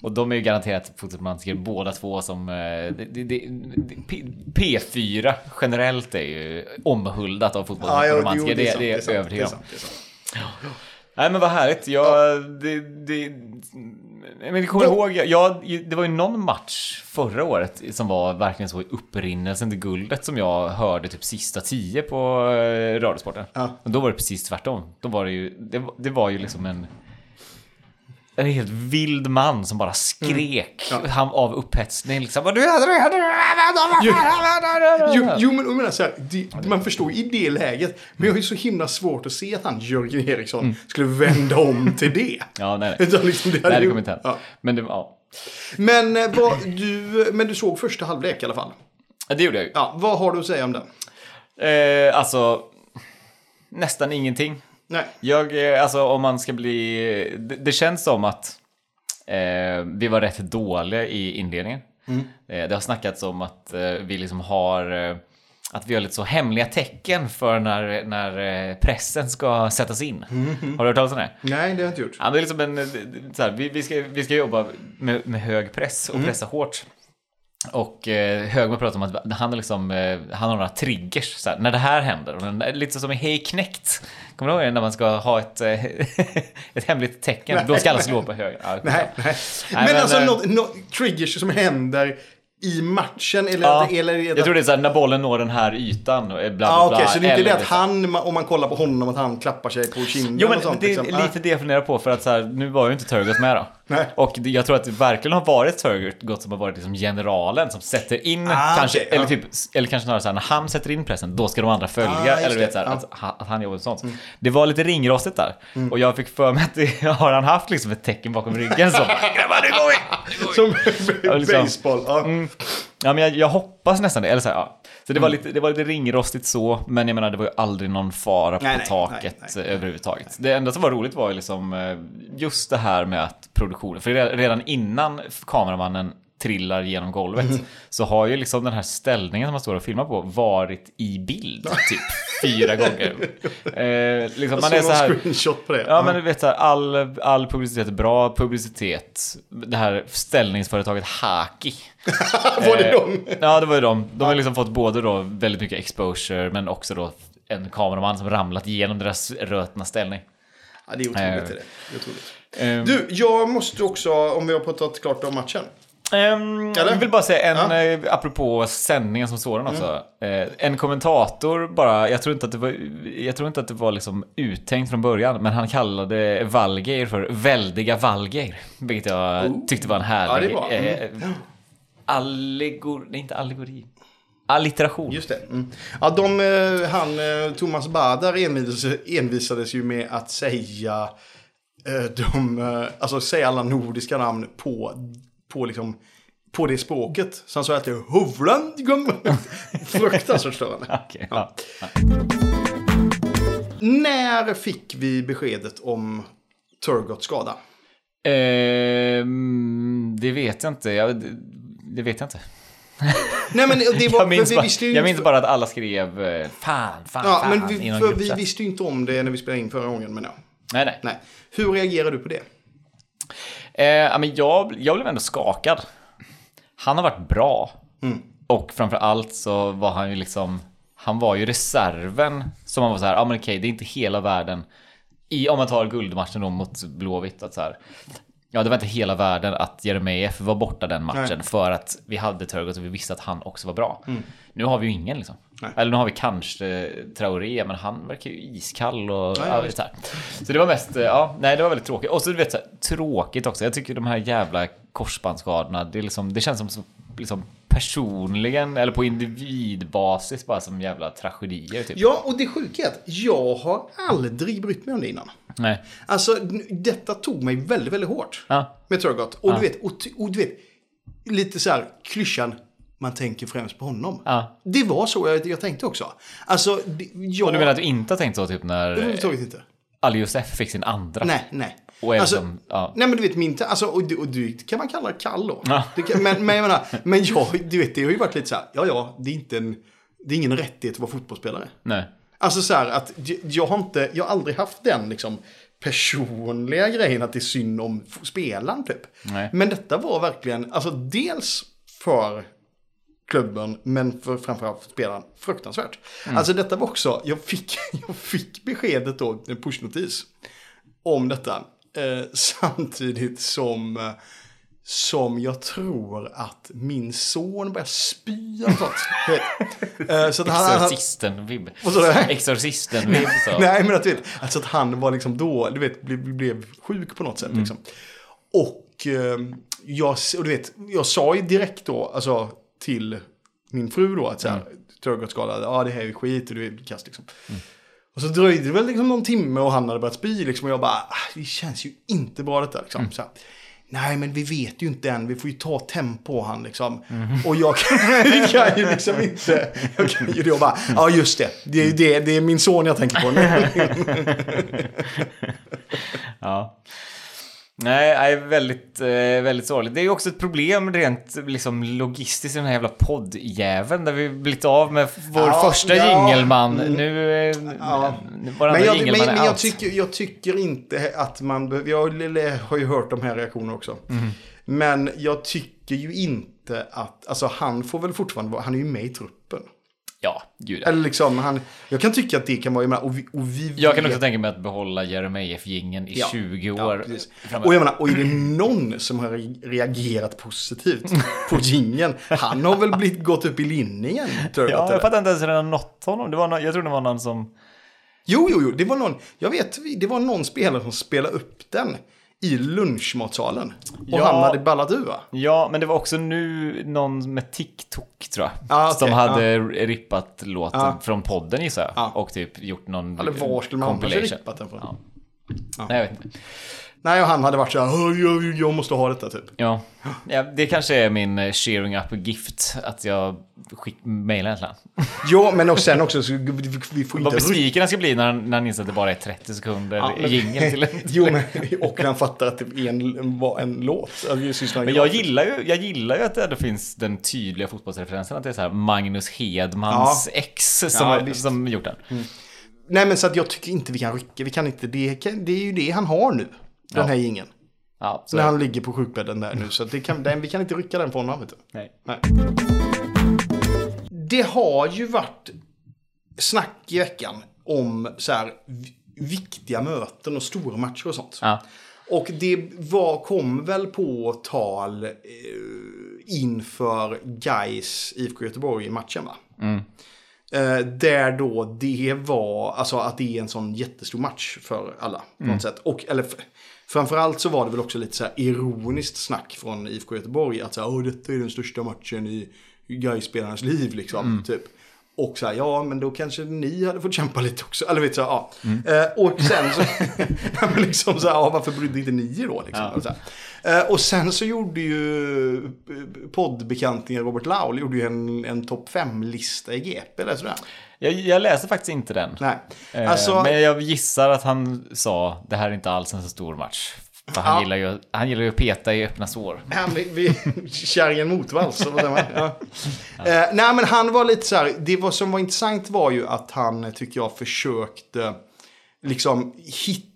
Speaker 1: Och de är ju garanterat fotbollsromantiker båda två som... eh, Det, det, det, P- P4 generellt är ju omhuldat av
Speaker 2: Ja,
Speaker 1: fotbollsromantiker. det,
Speaker 2: sant,
Speaker 1: det är jag övertygad om. Nej men vad härligt. Jag, det, det, men jag kommer ihåg, jag, det var ju någon match förra året som var verkligen så i upprinnelsen till guldet som jag hörde typ sista tio på eh, Radiosporten.
Speaker 2: Ja.
Speaker 1: Och då var det precis tvärtom. Då var det ju, det, det var ju liksom en en helt vild man som bara skrek
Speaker 2: Mm. Ja.
Speaker 1: han, av upphetsning liksom. Du,
Speaker 2: Jo, jo, men jag menar så här, det, man förstår i det läget. Men jag har ju så himla svårt att se att han, Jörgen Eriksson, skulle vända om till det.
Speaker 1: Mm. Ja, nej, nej.
Speaker 2: Utan liksom, det
Speaker 1: Nej, det kommer inte hända.
Speaker 2: ja.
Speaker 1: Men det, ja.
Speaker 2: Men, eh, vad, du, men du såg första halvlek i alla fall.
Speaker 1: Ja, det gjorde jag ju.
Speaker 2: Ja, vad har du att säga om den?
Speaker 1: Eh, alltså, nästan ingenting.
Speaker 2: Nej.
Speaker 1: Jag, eh, alltså om man ska bli... Det, det känns som att eh, vi var rätt dåliga i inledningen. Eh, det har snackats om att eh, vi liksom har... Eh, att vi har lite så hemliga tecken för när, när eh, pressen ska sättas in. Har du hört talas om det?
Speaker 2: Nej, det har jag inte gjort.
Speaker 1: Ja, det är liksom en, här, vi, vi, ska, vi ska jobba med, med hög press och pressa hårt. Och eh, Högman pratar om att han, liksom, eh, han har några triggers. Så här, när det här händer. Och lite som i Hej knäckt. Kommer du ihåg det? När man ska ha ett, eh, ett hemligt tecken.
Speaker 2: Nej,
Speaker 1: Då ska alla
Speaker 2: nej.
Speaker 1: slå på höger. Ja,
Speaker 2: Nej, nej. Men,
Speaker 1: men,
Speaker 2: alltså
Speaker 1: eh,
Speaker 2: något, något triggers som händer i matchen eller...
Speaker 1: Ja,
Speaker 2: eller det
Speaker 1: jag tror det är så här, när bollen når den här ytan. och Bla, bla, bla,
Speaker 2: okej, så det är inte
Speaker 1: eller
Speaker 2: det att han, om man kollar på honom, att han klappar sig på kinden
Speaker 1: Jo men
Speaker 2: och sånt?
Speaker 1: det är
Speaker 2: liksom.
Speaker 1: lite det jag funderar på för att så här, nu var ju inte Turgott med då.
Speaker 2: Nej.
Speaker 1: Och jag tror att det verkligen har varit Turgott som har varit liksom generalen som sätter in,
Speaker 2: Ah,
Speaker 1: kanske,
Speaker 2: okej,
Speaker 1: eller,
Speaker 2: ja.
Speaker 1: typ, eller kanske snarare så här, när han sätter in pressen, då ska de andra följa.
Speaker 2: Ah,
Speaker 1: eller du vet så här,
Speaker 2: ja.
Speaker 1: att, ha- att han jobbar med sånt. Det var lite ringrostigt där. Och jag fick för mig att det, har han haft liksom ett tecken bakom ryggen så. Grabbar, nu går vi!
Speaker 2: Som
Speaker 1: liksom.
Speaker 2: baseball. Ja.
Speaker 1: Ja, men jag, jag hoppas nästan det. Eller så, här, ja. så det,
Speaker 2: Mm.
Speaker 1: var lite, det var lite ringrostigt så, men jag menar det var ju aldrig någon fara på
Speaker 2: Nej, nej,
Speaker 1: taket
Speaker 2: nej, nej.
Speaker 1: eh, överhuvudtaget. Det enda som var roligt var ju liksom eh, just det här med att produktionen, för re- redan innan kameramannen trillar genom golvet så har ju liksom den här ställningen som man står och filmar på varit i bild typ fyra gånger. Eh, liksom, man är så här,
Speaker 2: screenshot på det.
Speaker 1: Ja, men du vet så här, all, all publicitet är bra publicitet. Det här ställningsföretaget Haki.
Speaker 2: Var det
Speaker 1: Eh,
Speaker 2: de?
Speaker 1: Ja, det var ju de. De har liksom fått både då väldigt mycket exposure, men också då en kameraman som ramlat igenom deras rötna ställning.
Speaker 2: Ja, det är otroligt. Är det. Är otroligt.
Speaker 1: Ehm,
Speaker 2: Du, jag måste också, om vi har pratat klart om matchen. Eller?
Speaker 1: jag vill bara säga en,
Speaker 2: Ja. Mm.
Speaker 1: eh, apropå sändningen som sådan också. Eh, en kommentator bara, jag tror inte att det var, jag tror inte att det var liksom uttänkt från början, men han kallade Valgeir för väldiga Valgeir. Vilket jag tyckte var en härlig...
Speaker 2: Ja, bra. Mm.
Speaker 1: Eh, allegor... Nej, inte allegori. Allitteration.
Speaker 2: Just det. Mm. Ja, de, eh, han, eh, Thomas Badar envisades, envisades ju med att säga, eh, de, eh, alltså säga alla nordiska namn på, på, liksom, på det språket. Så han sa att det är Hovland. Fruktansvärt störande.
Speaker 1: Okej, ja.
Speaker 2: När fick vi beskedet om Turgots skada?
Speaker 1: Ehm, det vet jag inte. Jag, det, det vet jag inte.
Speaker 2: Nej, men det var,
Speaker 1: Jag minns,
Speaker 2: vi
Speaker 1: bara, jag minns bara att alla skrev eh, fan, fan,
Speaker 2: Ja,
Speaker 1: fan
Speaker 2: men vi, för vi visste ju inte om det när vi spelade in förra gången. Men ja.
Speaker 1: Nej, nej.
Speaker 2: Nej. Hur reagerar du på det?
Speaker 1: Eh, men jag, jag blev ändå skakad. Han har varit bra.
Speaker 2: Mm.
Speaker 1: Och framför allt så var han ju liksom... Han var ju reserven som man var så här, ja men okej, det är inte hela världen. I, om man tar guldmatchen då mot Blåvitt, att så här... Ja, det var inte hela världen att Jeremejeff var borta den matchen
Speaker 2: Nej.
Speaker 1: för att vi hade Turgot och vi visste att han också var bra. Nu har vi ju ingen liksom.
Speaker 2: Nej.
Speaker 1: Eller nu har vi kanske Traoré, men han verkar ju iskall och
Speaker 2: Ja,
Speaker 1: ja, så, här. så det var mest, eh, ja, nej det var väldigt tråkigt. Och så du vet så här, tråkigt också. Jag tycker de här jävla korsbandsskadorna, det, är liksom, det känns som liksom personligen eller på individbasis bara som jävla tragedier typ.
Speaker 2: Ja, och det sjuka är att jag har aldrig brytt mig om det innan.
Speaker 1: Nej.
Speaker 2: Alltså, detta tog mig väldigt, väldigt hårt.
Speaker 1: Ja.
Speaker 2: Med Turgot. Och du vet, och, och du vet, lite så här klyschan, man tänker främst på honom.
Speaker 1: Ja.
Speaker 2: Det var så jag, jag tänkte också. Alltså, det, jag...
Speaker 1: Och du menar att du inte har tänkt så typ när
Speaker 2: Överhuvudtaget inte.
Speaker 1: Ali Youssef fick sin andra?
Speaker 2: Nej, nej.
Speaker 1: Och
Speaker 2: alltså,
Speaker 1: som, ja.
Speaker 2: Nej men du vet min, alltså, och, du, och du kan man kalla kall då.
Speaker 1: Ja.
Speaker 2: Det kan, men, men jag menar, men jag, du vet det har ju varit lite så här, ja ja, det är inte en, det är ingen rättighet att vara fotbollsspelare.
Speaker 1: Nej.
Speaker 2: Alltså så här att jag har inte, jag har aldrig haft den liksom personliga grejen att det är synd om spelaren typ.
Speaker 1: Nej.
Speaker 2: Men detta var verkligen, alltså dels för klubben, men för framförallt för spelaren, fruktansvärt.
Speaker 1: Mm.
Speaker 2: Alltså detta var också, jag fick, jag fick beskedet då, en pushnotis, om detta. Eh, samtidigt som, eh, som jag tror att min son börjar spy sånt. eh, så att han,
Speaker 1: Exorcisten-vibb.
Speaker 2: Du?
Speaker 1: Exorcisten-vibb.
Speaker 2: Nej, men att du vet, alltså att han var liksom då, du vet, blev, blev sjuk på något sätt liksom. Och eh, jag, och du vet, jag sa ju direkt då, alltså till min fru då att så här, skadad, ja det här är skit och det är kast liksom. Och så dröjde det väl liksom någon timme och han hade börjat spy liksom och jag bara, ah, det känns ju inte bra detta liksom. Så här, Nej, men vi vet ju inte än. Vi får ju ta tempo på han liksom. Och jag kan, kan ju liksom inte... Jag kan ju då bara, ja just det. Det är det. Det är min son jag tänker på nu.
Speaker 1: Ja. Nej, nej, väldigt, eh, väldigt sorgligt. Det är ju också ett problem rent liksom, logistiskt i den här jävla poddjäveln där vi blivit av med vår
Speaker 2: Ja,
Speaker 1: första
Speaker 2: ja.
Speaker 1: jingelman.
Speaker 2: Mm.
Speaker 1: Nu, eh,
Speaker 2: Ja.
Speaker 1: nu
Speaker 2: Men, jag, men, men jag, tycker, jag tycker inte att man... be- Jag har ju hört de här reaktionerna också.
Speaker 1: Mm.
Speaker 2: Men jag tycker ju inte att... Alltså han får väl fortfarande vara... Han är ju med i truppen.
Speaker 1: Ja, gud ja.
Speaker 2: Eller liksom, han, jag kan tycka att det kan vara... jag menar, Och vi, och vi
Speaker 1: Jag kan
Speaker 2: vet-
Speaker 1: också tänka mig att behålla Jeremejeff-gingen i
Speaker 2: Ja.
Speaker 1: 20
Speaker 2: Ja,
Speaker 1: år framöver.
Speaker 2: och jag menar, och är det någon som har re- reagerat positivt på gingen, han har väl blivit, gått upp i linningen. Tror jag,
Speaker 1: Ja, jag fattar inte ens hur den har nått honom. Det var någon, jag tror det var någon som...
Speaker 2: Jo, jo, jo, det var någon, jag vet, det var någon spelare som spelade upp den i lunchmatsalen. Och
Speaker 1: Ja.
Speaker 2: han hade ballat ur va?
Speaker 1: Ja, men det var också nu någon med TikTok tror jag.
Speaker 2: Ah, okej,
Speaker 1: som hade rippat låten
Speaker 2: Ja.
Speaker 1: från podden gissar jag.
Speaker 2: Ja.
Speaker 1: Och typ gjort någon
Speaker 2: Eller var skulle man annars rippat den från?
Speaker 1: Nej, jag vet inte.
Speaker 2: Nej, och han hade varit så här, "Åh, jag, jag måste ha detta typ.
Speaker 1: Ja. ja, det kanske är min eh, cheering up gift. Att jag skick, mailar egentligen.
Speaker 2: Ja, men och sen också så vi, får
Speaker 1: Vad
Speaker 2: inte...
Speaker 1: besviken han ska bli när han, när han inser att det bara är 30 sekunder
Speaker 2: Ja, men-
Speaker 1: jingeln till en...
Speaker 2: Jo, men, och när han fattar att det är en, var en låt. Alltså,
Speaker 1: Men jag gillar, ju, jag gillar ju att det ändå finns den tydliga fotbollsreferensen. Att det är så här Magnus Hedmans ex som,
Speaker 2: Ja,
Speaker 1: som gjort den.
Speaker 2: Nej, men så att jag tycker inte vi kan rycka. Vi kan inte, det, det är ju det han har nu. Den
Speaker 1: Ja.
Speaker 2: här ingen.
Speaker 1: Ja,
Speaker 2: När han ligger på sjukbädden där nu. Så det kan, den, vi kan inte rycka den från honom. Vet du.
Speaker 1: Nej.
Speaker 2: Nej. Det har ju varit snack i veckan om så här vi- viktiga möten och stora matcher och sånt.
Speaker 1: Ja.
Speaker 2: Och det var, kom väl på tal eh, inför Gais IFK Göteborg-matchen va? Eh, där då det var, alltså att det är en sån jättestor match för alla på något sätt. Och, eller framförallt så var det väl också lite så här ironiskt snack från IFK Göteborg. Att så här, Åh, detta är den största matchen i Gais-spelarnas liv liksom. Typ. Och så här, ja men då kanske ni hade fått kämpa lite också. Eller vet du, så här, ja. Eh, och sen så, liksom så här, ja, varför brydde inte ni er då? Liksom,
Speaker 1: Ja.
Speaker 2: och, så. Eh, och sen så gjorde ju eh, poddbekantingen Robert Laul gjorde ju en, en topp 5-lista i GP. Eller sådär.
Speaker 1: Jag, jag läser faktiskt inte den.
Speaker 2: Nej.
Speaker 1: Eh,
Speaker 2: Alltså,
Speaker 1: Men jag gissar att han sa det här är inte alls en så stor match. För han,
Speaker 2: Ja.
Speaker 1: gillar, ju, han gillar ju att peta i öppna sår.
Speaker 2: han, vi, kärringen motvalls. Ja. Eh, nej men han var lite så här, det var, som var intressant var ju att han, tycker jag, försökte liksom hitta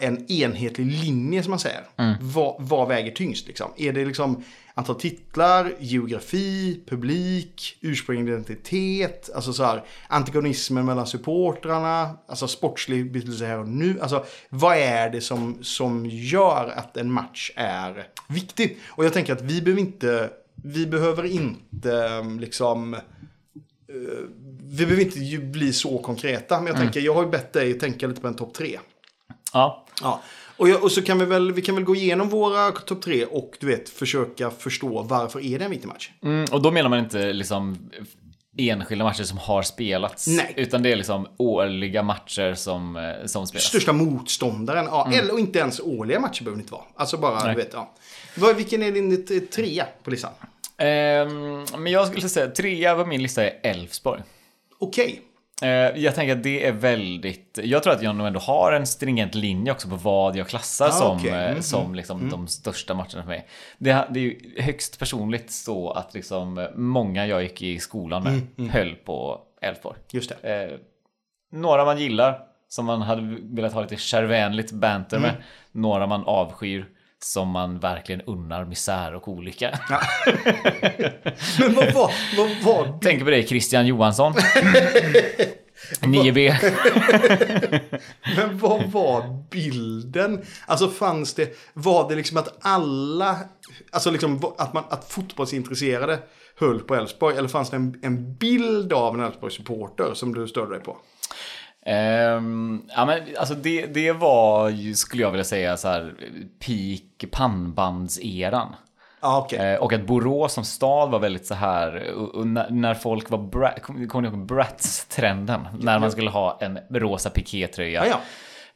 Speaker 2: en enhetlig linje som man säger. Vad, vad väger tyngst liksom? Är det liksom antal titlar, geografi, publik, ursprunglig identitet, alltså så här antagonismen mellan supportrarna, alltså sportslig betydelse här och nu. Alltså vad är det som, som gör att en match är viktig? Och jag tänker att vi behöver inte, vi behöver inte liksom vi behöver inte bli så konkreta, men jag tänker, jag har ju bett dig tänka lite på en topp tre.
Speaker 1: Ja,
Speaker 2: Ja. Och, jag, och så kan vi väl, vi kan väl gå igenom våra topp tre och du vet, försöka förstå varför är det en viktig match.
Speaker 1: mm, och då menar man inte liksom enskilda matcher som har spelats.
Speaker 2: Nej.
Speaker 1: Utan det är liksom årliga matcher som, eh, som spelas.
Speaker 2: Största motståndaren, ja, eller och inte ens årliga matcher behöver det inte vara. Alltså bara,
Speaker 1: Nej.
Speaker 2: du vet, ja. Vilken är din eh, trea på listan?
Speaker 1: Ehm, men jag skulle säga trea på min lista är Elfsborg.
Speaker 2: Okej.
Speaker 1: Eh, jag tänker att det är väldigt... Jag tror att jag nog ändå har en stringent linje också på vad jag klassar
Speaker 2: Ah,
Speaker 1: som,
Speaker 2: okej.
Speaker 1: eh,
Speaker 2: Mm,
Speaker 1: som liksom de största matcherna för mig. Det, det är ju högst personligt så att liksom eh, många jag gick i skolan med
Speaker 2: Mm,
Speaker 1: höll på Elfsborg.
Speaker 2: Just det.
Speaker 1: Eh, några man gillar, som man hade velat ha lite kärvänligt banter med. Några man avskyr, som man verkligen unnar misär och olycka.
Speaker 2: Men vad var, vad var
Speaker 1: Tänker på dig Christian Johansson. 9B.
Speaker 2: Men vad var bilden? Alltså fanns det, var det liksom att alla, alltså liksom att, man, att fotbollsintresserade höll på Elfsborg? Eller fanns det en, en bild av en Elfsborg-supporter som du störde dig på?
Speaker 1: Ehm, ja, men alltså det, det var ju, skulle jag vilja säga, så här peak pannbandseran.
Speaker 2: Ja, okej.
Speaker 1: Eh, och att Borås som stad var väldigt så här, och, och när, när folk var, bra, kommer ni ihåg Bratz-trenden? När man skulle ha en rosa pikétröja,
Speaker 2: Ja,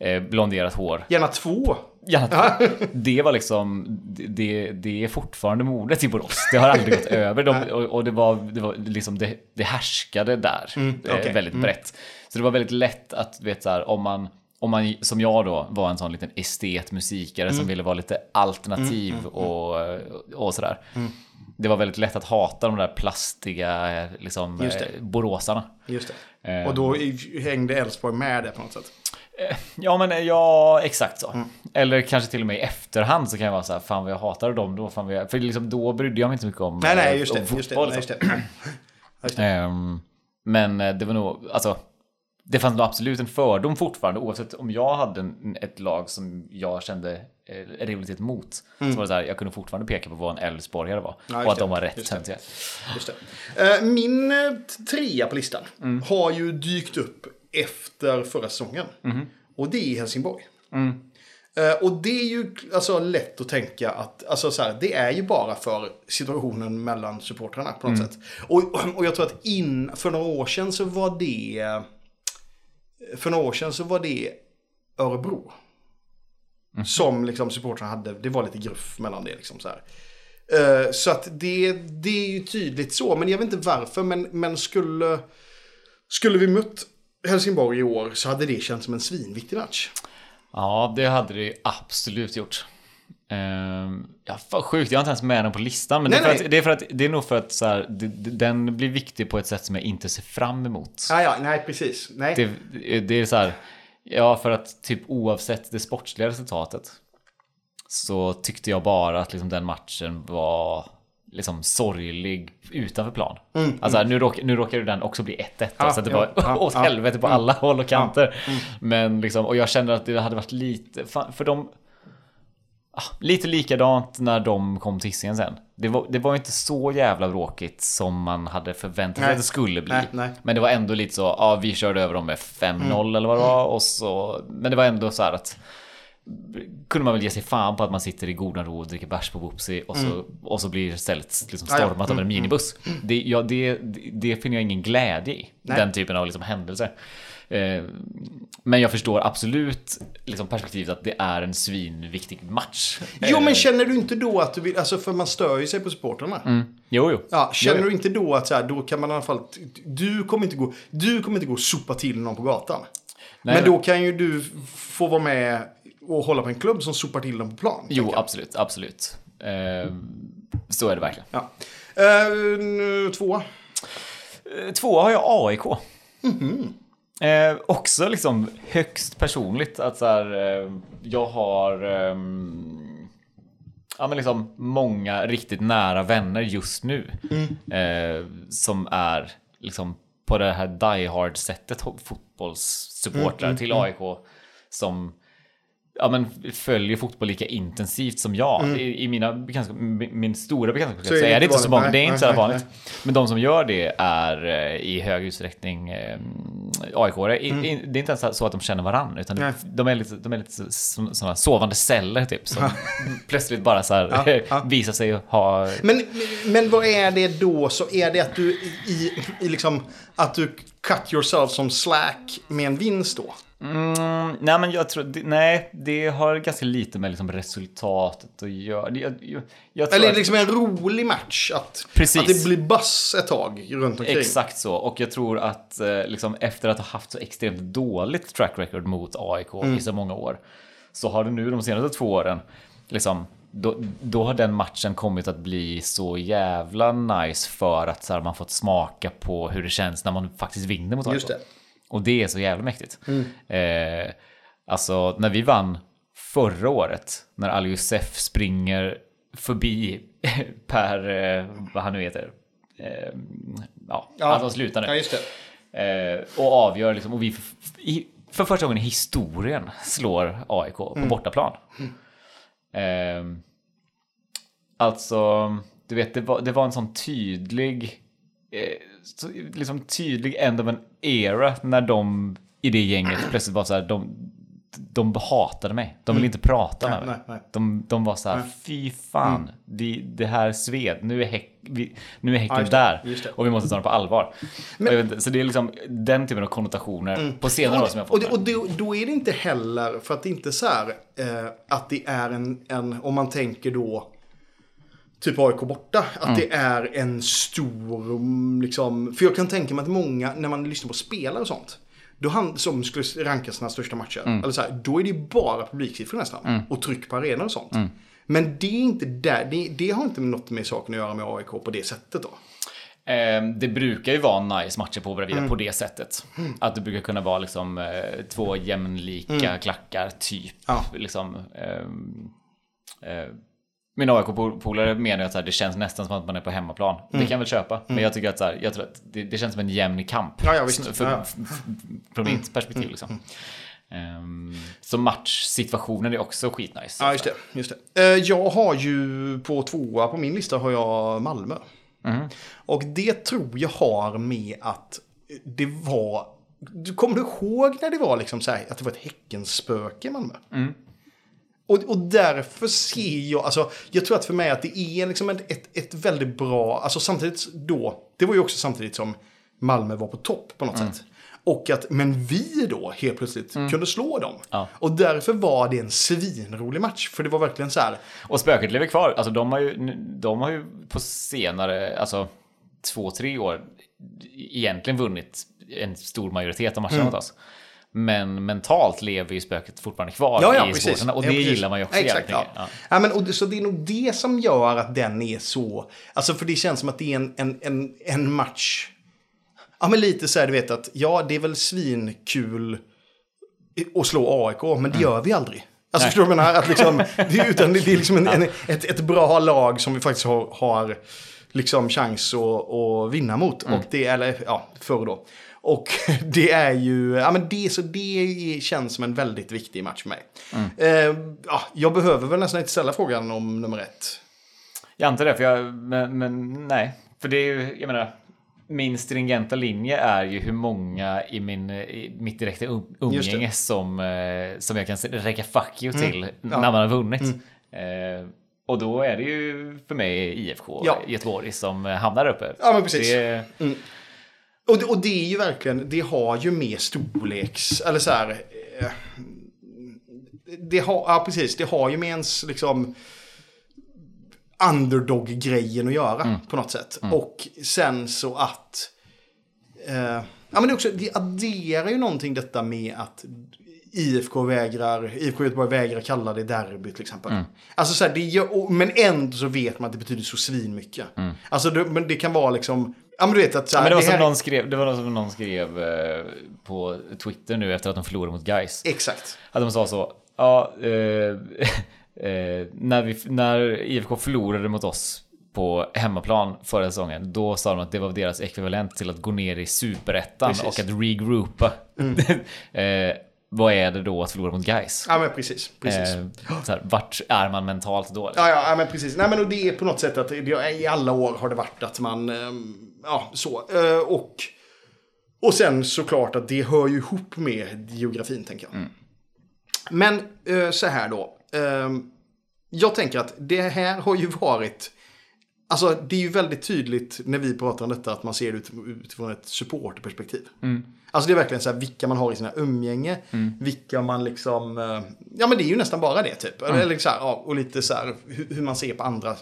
Speaker 1: eh, blonderat hår.
Speaker 2: Gärna två.
Speaker 1: Ja, det var liksom, det, det är fortfarande modet i Borås. Det har aldrig gått över. De, och, och det var, det var liksom, det, det härskade där eh,
Speaker 2: Mm, okej.
Speaker 1: väldigt brett. Så det var väldigt lätt att, du vet så här, om man, om man, som jag då, var en sån liten estet, musikare
Speaker 2: Mm.
Speaker 1: som ville vara lite alternativ och, och sådär.
Speaker 2: Mm.
Speaker 1: Det var väldigt lätt att hata de där plastiga liksom,
Speaker 2: Just det.
Speaker 1: eh, boråsarna.
Speaker 2: Just det.
Speaker 1: Eh,
Speaker 2: Och då hängde Elfsborg med det på något sätt.
Speaker 1: Ja, men eh, ja, exakt så.
Speaker 2: Mm.
Speaker 1: Eller kanske till och med i efterhand så kan jag vara så här, fan vad jag hatade dem då. Fan vad jag... För liksom, då brydde jag mig inte mycket om,
Speaker 2: Nej, nej,
Speaker 1: eh,
Speaker 2: just
Speaker 1: om
Speaker 2: det. Just det,
Speaker 1: fotboll.
Speaker 2: nej, just
Speaker 1: liksom.
Speaker 2: det. Just det.
Speaker 1: Ehm, men eh, det var nog, alltså, det fanns nog absolut en fördom fortfarande, oavsett om jag hade en, ett lag som jag kände eh, rivalitet mot. Så var det så här, jag kunde fortfarande peka på vad en Elfsborgare var.
Speaker 2: Mm. Ja,
Speaker 1: och att de var rätt.
Speaker 2: just det. Just det. Eh, Min eh, trea på listan
Speaker 1: Mm.
Speaker 2: har ju dykt upp efter förra säsongen.
Speaker 1: Mm-hmm.
Speaker 2: Och det är Helsingborg.
Speaker 1: Mm.
Speaker 2: Eh, Och det är ju alltså, lätt att tänka att alltså, så här, det är ju bara för situationen mellan supportrarna på något
Speaker 1: Mm.
Speaker 2: sätt. Och, och jag tror att in, för några år sedan så var det för några år sedan så var det Örebro. som liksom supportrarna hade. Det var lite gruff mellan det liksom så här. Eh, så att det, det är ju tydligt så, men jag vet inte varför. Men, men skulle, skulle vi mött Helsingborg i år så hade det känts som en svinviktig match.
Speaker 1: Ja, det hade det absolut gjort. Ehm, ja, fan sjukt, jag har inte ens med den på listan. Men
Speaker 2: Nej,
Speaker 1: det, är att, det är för att det är nog för att så här, det, den blir viktig på ett sätt som jag inte ser fram emot.
Speaker 2: Ah, ja, nej, precis. Nej.
Speaker 1: Det, det är så här, ja för att typ oavsett det sportsliga resultatet så tyckte jag bara att liksom den matchen var liksom sorglig utanför plan. Alltså nu, råk, nu råkade den också bli 1-1 då,
Speaker 2: Mm, Ja,
Speaker 1: så att det
Speaker 2: ja,
Speaker 1: var
Speaker 2: ja,
Speaker 1: åt
Speaker 2: ja. Mm.
Speaker 1: helvete på alla håll och kanter. Men liksom, och jag kände att det hade varit lite, för de ah, Lite likadant när de kom till Hisingen sen. Det var, det var inte så jävla bråkigt som man hade förväntat sig att det skulle bli.
Speaker 2: Nej, nej.
Speaker 1: Men det var ändå lite så, ja vi körde över dem med 5-0 eller vad det var. Och så, men det var ändå så här att kunde man väl ge sig fan på att man sitter i godan ro och dricker bärs på Whoopsie och så, och så blir stället liksom
Speaker 2: ja.
Speaker 1: stormat av en minibuss. Det, ja, det, det finner jag ingen glädje i.
Speaker 2: Nej.
Speaker 1: Den typen av liksom händelser. Eh, men jag förstår absolut liksom perspektivet att det är en svinviktig match.
Speaker 2: Jo,
Speaker 1: Eh,
Speaker 2: men känner du inte då att du vill, alltså för man stör ju sig på supportrarna.
Speaker 1: Jo, jo.
Speaker 2: Ja, känner
Speaker 1: Jo, jo.
Speaker 2: du inte då att så här, då kan man i alla fall, du kommer inte gå, du kommer inte gå och sopa till någon på gatan.
Speaker 1: Nej,
Speaker 2: men då kan ju du få vara med och hålla på en klubb som sopar till dem på plan.
Speaker 1: Jo, absolut, absolut. Eh, så är det verkligen.
Speaker 2: Ja. Nu, tvåa.
Speaker 1: Eh, Två har jag AIK. Eh, också liksom högst personligt att så här, eh, jag har ehm, ja, men liksom många riktigt nära vänner just nu eh, som är liksom på det här die hard sättet fotbollssupportrar till AIK som ja, men följer fotboll lika intensivt som jag. I, I mina bekantskap, min, stora bekantskapskrets så är det inte så
Speaker 2: vanligt.
Speaker 1: många. Det är inte så jävla
Speaker 2: nej,
Speaker 1: vanligt. Men de som gör det är eh, i hög utsträckning eh, aik i, Det är inte ens så att de känner varandra, utan
Speaker 2: Nej.
Speaker 1: de är lite, de är lite som sådana sovande celler typ. Som plötsligt bara så här
Speaker 2: Ja, ja.
Speaker 1: visar sig ha...
Speaker 2: Men, men vad är det då? Så är det att du i, i liksom, att du cut yourself som slack med en vinst då?
Speaker 1: Mm, nej, men jag tror... Det, nej, det har ganska lite med liksom resultatet att göra. Det- Jag, jag, jag tror
Speaker 2: Eller är
Speaker 1: att-
Speaker 2: liksom en rolig match? Att,
Speaker 1: Precis.
Speaker 2: att det blir bass ett tag runt omkring?
Speaker 1: Exakt så. Och jag tror att eh, liksom, efter att ha haft så extremt dåligt track record mot AIK
Speaker 2: Mm.
Speaker 1: i så många år så har det nu de senaste två åren liksom då, då har den matchen kommit att bli så jävla nice för att så här, man fått smaka på hur det känns när man faktiskt vinner mot AIK.
Speaker 2: Just det.
Speaker 1: Och det är så jävla mäktigt. Eh, alltså när vi vann förra året, när Ali Youssef springer förbi Per, eh, vad han nu heter. Eh, ja,
Speaker 2: Ja.
Speaker 1: han som slutar nu.
Speaker 2: Ja, just det.
Speaker 1: Eh, och avgör liksom, och vi för, för första gången i historien slår AIK på bortaplan. Eh, alltså, du vet, det var, det var en sån tydlig, eh, liksom tydlig end of an era när de i det gänget plötsligt var så här, de, de hatade mig. De ville inte prata
Speaker 2: Nej,
Speaker 1: med mig.
Speaker 2: nej, nej.
Speaker 1: De, de var så här, fy fan, det, det här sved, nu är, häck, vi, nu är häcken
Speaker 2: Ja, det,
Speaker 1: där.
Speaker 2: det.
Speaker 1: Och vi måste ta den på allvar. Inte, så det är liksom den typen av konnotationer på senare år som jag har
Speaker 2: Och,
Speaker 1: fått.
Speaker 2: det, och det, då är det inte heller, för att det inte är så här, eh, att det är en, en, om man tänker då, typ AIK borta, att
Speaker 1: Mm.
Speaker 2: det är en stor, mm, liksom, för jag kan tänka mig att många, när man lyssnar på spelare och sånt, då han som skulle ranka sina största matcher,
Speaker 1: Mm.
Speaker 2: eller så här, då är det ju bara publiksiffror nästan, och tryck på arenor och sånt.
Speaker 1: Mm.
Speaker 2: Men det är inte där, det, det har inte något med saken att göra med AIK på det sättet då.
Speaker 1: Eh, det brukar ju vara nice matcher på Bravida
Speaker 2: Mm.
Speaker 1: på det sättet. Att det brukar kunna vara liksom eh, två jämnlika klackar, typ.
Speaker 2: Mm. Ja.
Speaker 1: Liksom, ehm, eh, min AIK-polare menar ju att så här, det känns nästan som att man är på hemmaplan. Det kan jag väl köpa. Men jag tycker att, så här, jag tror att det, det känns som en jämn kamp.
Speaker 2: Mm. Ja, ja, visst.
Speaker 1: För,
Speaker 2: Ja,
Speaker 1: Från mitt perspektiv liksom. Ehm, så matchsituationen är också skitnice.
Speaker 2: Ja, just det. Just det. Eh, Jag har ju på tvåa på min lista har jag Malmö. Och det tror jag har med att det var... Du kommer du ihåg när det var liksom så här, att det var ett Häckenspöke i Malmö? Och, och därför ser jag, alltså jag tror att för mig att det är liksom ett, ett, ett väldigt bra, alltså samtidigt då, det var ju också samtidigt som Malmö var på topp på något sätt. Och att, men vi då helt plötsligt kunde slå dem.
Speaker 1: Mm. Ja.
Speaker 2: Och därför var det en svinrolig match. För det var verkligen så här,
Speaker 1: Och spöket lever kvar. Alltså de har ju, de har ju på senare, alltså två, tre år egentligen vunnit en stor majoritet av matcherna
Speaker 2: Mm.
Speaker 1: mot oss. Men mentalt lever ju spöket fortfarande kvar
Speaker 2: Ja, ja,
Speaker 1: i
Speaker 2: precis.
Speaker 1: supportrarna och
Speaker 2: Ja,
Speaker 1: det
Speaker 2: precis.
Speaker 1: gillar man ju också
Speaker 2: Exakt, ja.
Speaker 1: Ja.
Speaker 2: Ja, men, och så det är nog det som gör att den är så... Alltså för det känns som att det är en, en, en, en match... Ja men lite så här du vet att ja det är väl svinkul att slå AIK men det gör vi aldrig. Alltså
Speaker 1: Nej.
Speaker 2: förstår du vad jag menar? Att liksom, det, är- utan det är liksom en, en, ett, ett bra lag som vi faktiskt har, har liksom chans att, att vinna mot. Och det, eller ja, förr då. Och det är ju, ja men det, så det känns som en väldigt viktig match för mig. Eh, ja, jag behöver väl nästan inte ställa frågan om nummer ett.
Speaker 1: Jag antar det, för jag, men, men nej. För det är ju, jag menar, min stringenta linje är ju hur många i, min, i mitt direkta um.
Speaker 2: Mm.
Speaker 1: umgänge som, eh, som jag kan räcka fuck you till när man har vunnit. Eh, och då är det ju för mig IFK
Speaker 2: Ja.
Speaker 1: Göteborg som hamnar uppe.
Speaker 2: Ja, men precis.
Speaker 1: Det,
Speaker 2: Och det, och det är ju verkligen, det har ju med storleks, eller så här. Eh, det har, ja precis, det har ju med ens liksom underdog-grejen att göra på något sätt. Och sen så att, eh, ja men det, också, det adderar ju någonting detta med att IFK vägrar, IFK Göteborg vägrar kalla det derby till exempel. Alltså så här, det men ändå så vet man att det betyder så svinmycket. Alltså det, men det kan vara liksom, ja men du vet att så här,
Speaker 1: men det var,
Speaker 2: det
Speaker 1: som
Speaker 2: här-
Speaker 1: någon skrev, det var någon som någon skrev eh, på Twitter nu efter att de förlorade mot Guys.
Speaker 2: Exakt.
Speaker 1: Att de sa så, ja, eh, eh, när, vi, när IFK förlorade mot oss på hemmaplan förra säsongen, då sa de att det var deras ekvivalent till att gå ner i superettan och att regroupa. eh, vad är det då att förlora mot Guys?
Speaker 2: Ja men precis. precis.
Speaker 1: Eh, så här, vart är man mentalt då?
Speaker 2: Ja, ja, ja, men precis. Nej, men och det är på något sätt att i alla år har det varit att man, ehm, ja, så. Eh, och, och sen såklart att det hör ju ihop med geografin, tänker jag. Men eh, så här då. ehm, jag tänker att det här har ju varit, alltså det är ju väldigt tydligt när vi pratar om detta att man ser det ut, utifrån ett supporterperspektiv. Alltså det är verkligen så här vilka man har i sina umgänge, vilka man liksom, eh, ja men det är ju nästan bara det typ. Eller så här, ja, och lite så här hur, man ser på andra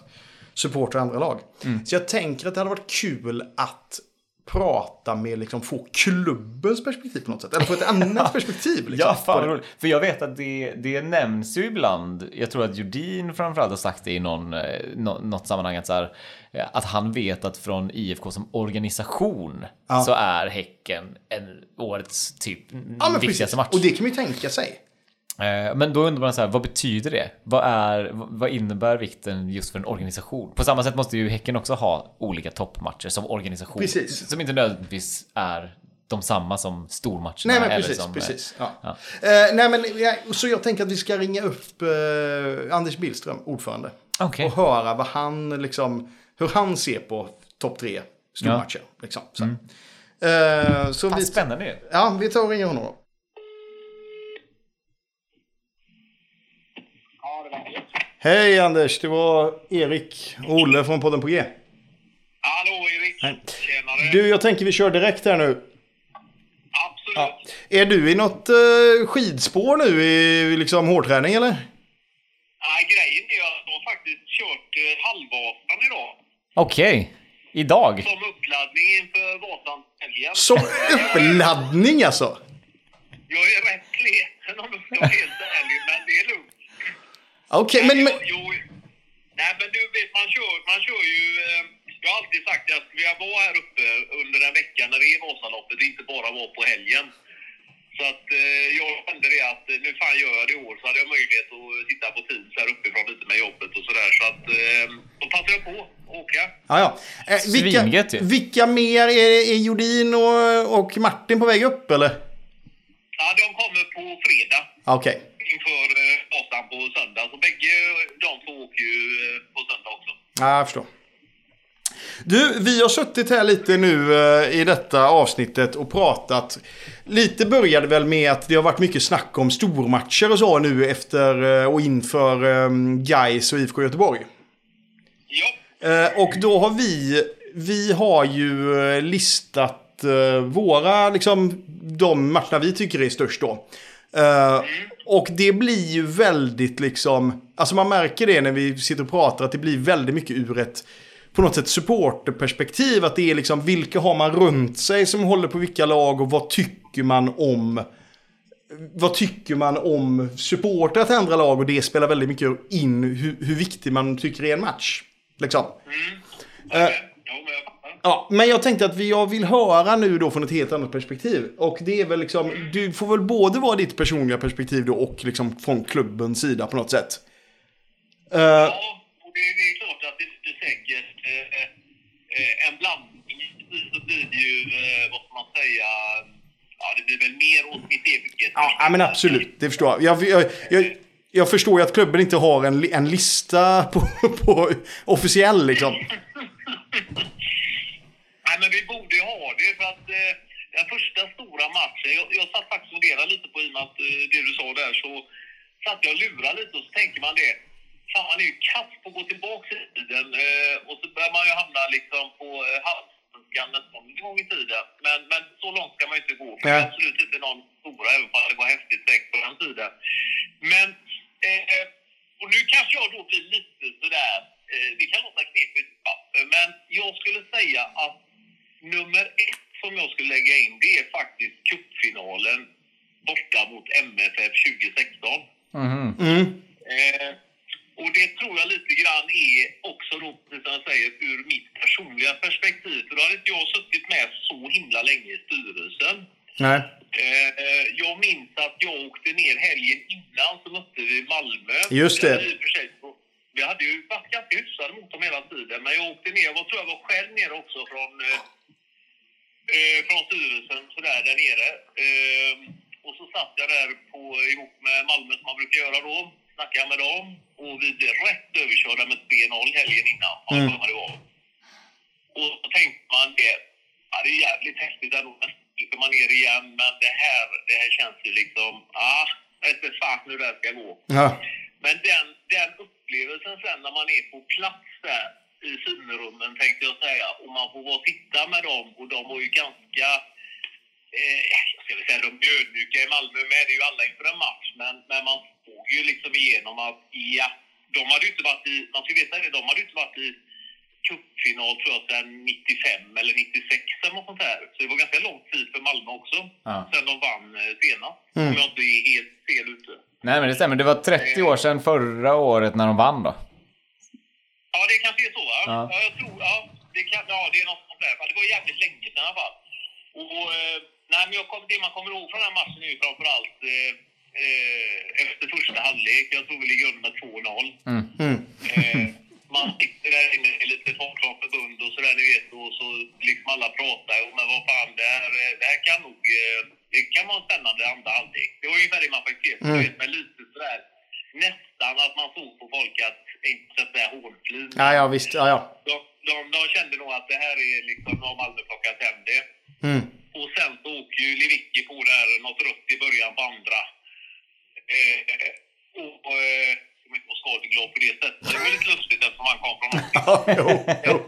Speaker 2: supportrar och andra lag. Så jag tänker att det hade varit kul att prata med, liksom få klubbens perspektiv på något sätt. Eller få ett annat perspektiv. Liksom,
Speaker 1: Ja, fan roligt. För jag vet att det, det nämns ju ibland, jag tror att Judin framförallt har sagt det i någon, eh, nå- något sammanhang, att, så här, att han vet att från IFK som organisation
Speaker 2: Ja.
Speaker 1: så är Häcken en årets typ
Speaker 2: Ja, men precis.
Speaker 1: viktigaste match.
Speaker 2: Och det kan man ju tänka sig.
Speaker 1: Eh, Men då undrar man så här, vad betyder det? Vad, är, vad innebär vikten just för en organisation? På samma sätt måste ju Häcken också ha olika toppmatcher som organisation.
Speaker 2: Precis.
Speaker 1: Som inte nödvändigtvis är de samma som stormatcherna.
Speaker 2: Nej men precis,
Speaker 1: som, eh,
Speaker 2: precis. Ja.
Speaker 1: ja.
Speaker 2: Eh, nej men, så jag tänker att vi ska ringa upp eh, Anders Billström, ordförande.
Speaker 1: Okej.
Speaker 2: Och höra vad han, liksom, hur han ser på topp tre stormatcher. Liksom, så. Eh, så
Speaker 1: Fan,
Speaker 2: vi,
Speaker 1: spännande
Speaker 2: ja, vi tar och ringer honom då. Hej Anders, det var Erik och Olle från podden på G.
Speaker 6: Hallå Erik!
Speaker 2: Hej.
Speaker 6: Tjenare!
Speaker 2: Du, jag tänker vi kör direkt här nu.
Speaker 6: Absolut!
Speaker 2: Ja. Är du i något eh, skidspår nu i liksom hårdträning eller?
Speaker 6: Nej, grejen är att de har faktiskt kört eh, halvvasan idag.
Speaker 1: Okej. Idag?
Speaker 6: Som uppladdning inför Vasan.
Speaker 2: Som uppladdning alltså?
Speaker 6: Jag är rätt sliten om jag ska vara helt ärlig, men det är lugnt.
Speaker 2: Okej, men, men
Speaker 6: Jo, jo, nej, men du vet, man kör, man kör ju... Eh, jag har alltid sagt att jag ska vara här uppe under en vecka när det är Vasaloppet, inte bara vara på helgen. Så att eh, jag kände det att eh, nu fan gör jag det i år så hade jag möjlighet att sitta på Teams här uppifrån lite med jobbet och sådär. Så att eh, då passar jag på att åka.
Speaker 2: ja, ja. Eh, vilka, vilka mer? Är, är Jordin och, och Martin på väg upp eller?
Speaker 6: Ja, de kommer på fredag
Speaker 2: Okej.
Speaker 6: inför eh, på söndag. Så bägge de två åker ju eh, på söndag också.
Speaker 2: Ja, jag förstår. Du, vi har suttit här lite nu eh, i detta avsnittet och pratat. Lite började väl med att det har varit mycket snack om stormatcher och så nu efter eh, och inför um, Gais och IFK Göteborg.
Speaker 6: Ja,
Speaker 2: Eh, och då har vi, vi har ju listat våra, liksom, de matcherna vi tycker är störst då. Eh, och det blir ju väldigt liksom, alltså man märker det när vi sitter och pratar att det blir väldigt mycket ur ett på något sätt supporterperspektiv. Att det är liksom vilka har man runt sig som håller på vilka lag och vad tycker man om vad tycker man om supportrar till andra lag och det spelar väldigt mycket in hur, hur viktig man tycker är en match. Liksom.
Speaker 6: Jag fattar.
Speaker 2: Ja, men jag tänkte att vi, jag vill höra nu då från ett helt annat perspektiv. Och det är väl liksom, du får väl både vara ditt personliga perspektiv då och liksom från klubbens sida på något sätt. Eh,
Speaker 6: Ja, och det, det är klart att det är säkert eh, eh, en blandning. Så blir det ju, eh, vad ska man säga, ja det blir väl mer åt mitt eget.
Speaker 2: ja, ja, men absolut, det förstår jag. Jag, jag, jag, förstår ju att klubben inte har en, en lista på, på officiell liksom.
Speaker 6: Nej, men vi borde ju ha det för att eh, den första stora matchen, jag, jag satt faktiskt och funderade lite på i och med att eh, det du sa där så satt jag och lurade lite och så tänker man det. Fan, man är ju kass på att gå tillbaka i tiden eh, och så börjar man ju hamna liksom på eh, nästan en gång i tiden. Men, men så långt ska man ju inte gå. För det är absolut inte någon stora, även om det var häftigt säkert på den tiden. Men, eh, och nu kanske jag då blir lite sådär, eh, det kan låta knepigt, ja, men jag skulle säga att nummer ett som jag skulle lägga in, det är faktiskt cupfinalen borta mot MFF 2016.
Speaker 1: Mhm.
Speaker 2: Mm.
Speaker 6: Eh, och det tror jag lite grann är också då, precis som jag säger, ur mitt personliga perspektiv. För då hade inte jag suttit med så himla länge i styrelsen.
Speaker 2: Nej.
Speaker 6: Eh, jag minns att jag åkte ner helgen innan så mötte vi Malmö.
Speaker 2: Just det.
Speaker 6: Vi hade ju varit ganska hyfsade mot dem hela tiden, men jag åkte ner. Jag tror jag var själv ner också från, eh, eh, från styrelsen sådär där nere. Eh, och så satt jag där på, ihop med Malmö som man brukar göra då. Snackade med dem och vi blev rätt överkörda med 3-0 helgen innan. mig det var. Och så tänkte man det, ja, det är jävligt häftigt ändå. Gick man ner igen, men det här, det här känns ju liksom, ah, jag vet fan hur det här ska gå.
Speaker 2: Ja.
Speaker 6: Men den, den upplevelsen sen när man är på plats där i finrummen tänkte jag säga och man får vara titta med dem och de var ju ganska eh, jag ska väl säga de ödmjuka i Malmö med det är ju alla inför en match men, men man såg ju liksom igenom att ja, de hade ju inte varit i, man ska veta det, de hade ju inte varit i cupfinal tror jag sedan 95 eller 96 eller något sånt här. Så det var ganska lång tid för Malmö också.
Speaker 1: Ja.
Speaker 6: Sen de vann eh, senast.
Speaker 2: Mm.
Speaker 6: Om jag inte är helt fel ute.
Speaker 1: Nej, men det stämmer. Det var 30 år sedan förra året när de vann då.
Speaker 6: Ja, det kanske är så va?
Speaker 1: Ja.
Speaker 6: Ja, jag tror, ja, det, kan, ja, det är något sånt där. Det var jävligt länge sedan i alla fall. Och, eh, nej, men jag det man kommer ihåg från den här matchen är ju framförallt eh, eh, efter första halvlek. Jag tror vi ligger under med 2-0.
Speaker 2: Mm.
Speaker 6: Eh, man sitter där inne i lite folk från förbund och sådär, ni vet. Och så liksom alla pratar. Och, men vad fan, det här, eh, det här kan nog... Eh, det kan vara en spännande andra halvlek. Det var ungefär det man fick se.
Speaker 2: Mm.
Speaker 6: Men lite sådär nästan att man såg på folk att, inte säga hånflin.
Speaker 2: Ja, ja, visst. Ja, ja.
Speaker 6: De, de, de kände nog att det här är liksom, nu har Malmö plockat hem det.
Speaker 2: Mm.
Speaker 6: Och sen så åker ju Lewicki på där något rött i början på andra. Eh, och eh, som inte var skadeglad på det sättet. Det var lite lustigt eftersom han kom från oss.
Speaker 2: Ja, jo, jo.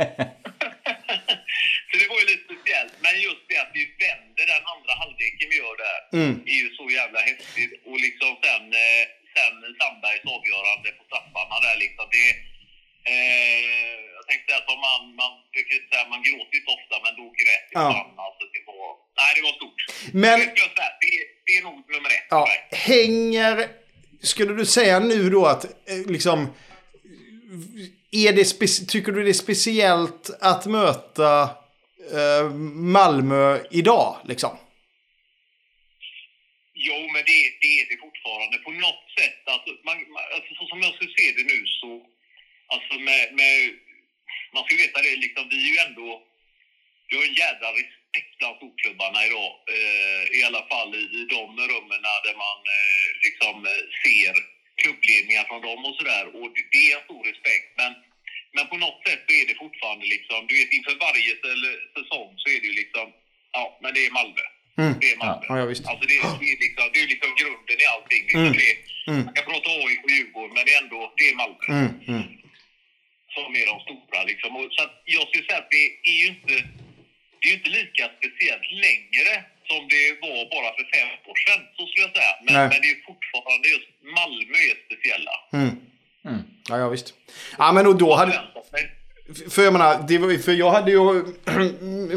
Speaker 6: Så det var ju lite speciellt. Men just det att vi vänder den andra halvleken vi gör där
Speaker 2: Mm.
Speaker 6: är ju så jävla häftigt. Och liksom sen, eh, sen Sandbergs avgörande på straffarna där liksom. Det, eh, jag tänkte säga att man, man, brukar säga, man gråter inte ofta men då grät jag
Speaker 2: Ja.
Speaker 6: Alltså, det, var, nej, det var stort.
Speaker 2: Men-
Speaker 6: Det, är just det, är- nog nummer ett
Speaker 2: Ja, hänger... Skulle du säga nu då att eh, liksom... Är det tycker du det är speciellt att möta eh, Malmö idag? Liksom?
Speaker 6: Jo, men det, det är det fortfarande. På något sätt, alltså, man, man- alltså, så som jag skulle se det nu så, alltså med, med man ska veta det, liksom, vi är ju ändå, vi har en jädra respekt bland storklubbarna idag. Eh, I alla fall i, i de rummen där man eh, liksom ser klubbledningar från dem och sådär. Och det, är en stor respekt. Men, men på något sätt så är det fortfarande liksom, du vet inför varje säsong så är det ju liksom, ja men det är Malmö.
Speaker 2: Mm.
Speaker 6: Det är Malmö.
Speaker 2: Ja, ja, visst.
Speaker 6: Alltså det, det, är liksom, det är liksom grunden i allting. Liksom.
Speaker 2: Mm.
Speaker 6: Det är,
Speaker 2: Mm.
Speaker 6: Man kan prata AIK och Djurgården, men det är ändå det är Malmö
Speaker 2: Mm, mm.
Speaker 6: Som är de stora. Liksom. Och, så jag skulle säga att det är ju inte... det är ju inte lika speciellt längre som det var bara för fem år sedan, så skulle jag säga. Men, men det är fortfarande just Malmö är speciella.
Speaker 2: Ja, ja visst. Ja, men och då hade... För jag menar, det var, för jag hade ju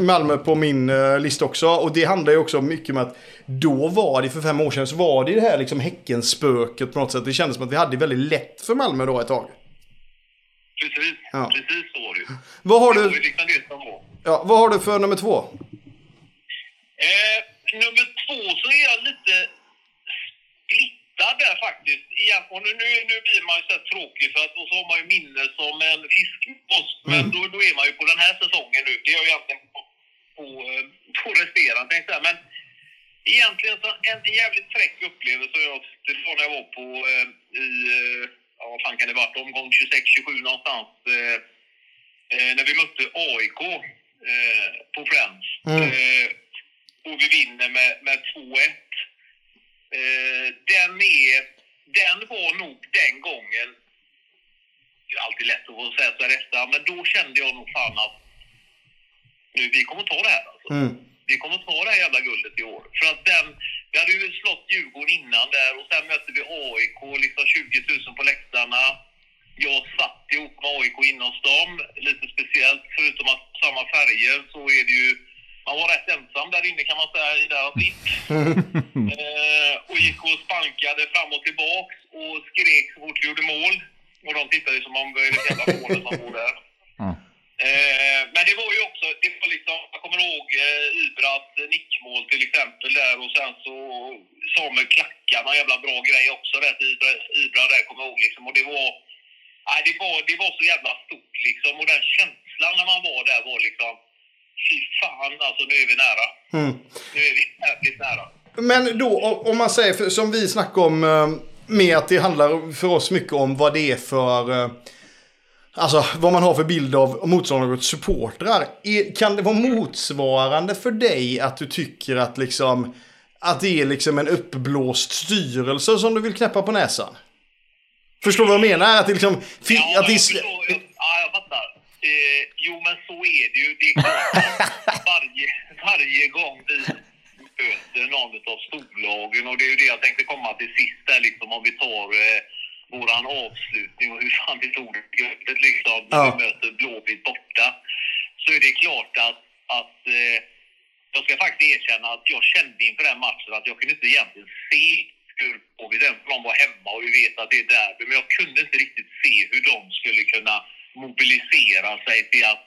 Speaker 2: Malmö på min eh, lista också. Och det handlar ju också mycket om att då var det, för fem år sedan, så var det det här liksom Häckenspöket på något sätt. Det kändes som att vi hade väldigt lätt för Malmö då ett tag.
Speaker 6: Precis,
Speaker 2: Ja.
Speaker 6: precis så var det ju.
Speaker 2: Vad har du,
Speaker 6: liksom
Speaker 2: ja, vad har du för nummer två?
Speaker 6: Eh, nummer två så är jag lite splittad där faktiskt. Igen. Och nu, nu, nu blir man ju så här tråkig för att och så har man ju minne som en fiskmås. Men då, då är man ju på den här säsongen nu. Det är jag egentligen på, på, eh, på resterande tänkte jag. Men egentligen så en, jävligt fräck upplevelse jag tyckte när jag var på eh, i, eh, ja vad fan kan det varit, omgång 26-27 någonstans. Eh, eh, när vi mötte AIK eh, på Friends. Eh, och vi vinner med, med 2-1. Eh, den, är, den var nog den gången, det är alltid lätt att säga så här efter, men då kände jag nog fan att nu, vi kommer ta det här alltså. Vi kommer ta det här jävla guldet i år. För att den, vi hade ju slått Djurgården innan där och sen mötte vi AIK, liksom 20 000 på läktarna. Jag satt ihop med AIK hos dem, lite speciellt. Förutom att samma färger så är det ju, man var rätt ensam där inne kan man säga i deras blick. eh, och gick och spankade fram och tillbaks och skrek så fort vi gjorde mål. Och de tittade som om det var jävla mål som bor där. Eh, men det var ju också, det var liksom, jag kommer ihåg eh, Ibras nickmål till exempel där och sen så Samuel Klacka, någon jävla bra grej också där till Ibra, Ibra där kommer jag ihåg liksom. Och det var, nej, det var, det var så jävla stort liksom och den känslan när man var där var liksom, fy fan alltså nu är vi nära. Nu är vi jävligt nära.
Speaker 2: Men då, om man säger, som vi snackade om, eh, med att det handlar för oss mycket om vad det är för... Alltså vad man har för bild av motståndarlagets supportrar. Är- Kan det vara motsvarande för dig att du tycker att liksom... Att det är liksom en uppblåst styrelse som du vill knäppa på näsan? Förstår du vad jag menar? Att det liksom...
Speaker 6: Ja,
Speaker 2: att det
Speaker 6: jag förstår, jag, ja, jag fattar. Eh, jo, men så är det ju. Det är varje, varje gång vi möter någon av storlagen och det är ju det jag tänkte komma till sist där liksom om vi tar eh, våran avslutning och hur fan vi tog det liksom när
Speaker 2: Ja.
Speaker 6: vi möter Blåvitt borta. Så är det klart att, att eh, jag ska faktiskt erkänna att jag kände inför den matchen att jag kunde inte egentligen se hur Blåvitt, även om de var hemma och vi vet att det är derby, men jag kunde inte riktigt se hur de skulle kunna mobilisera sig till att,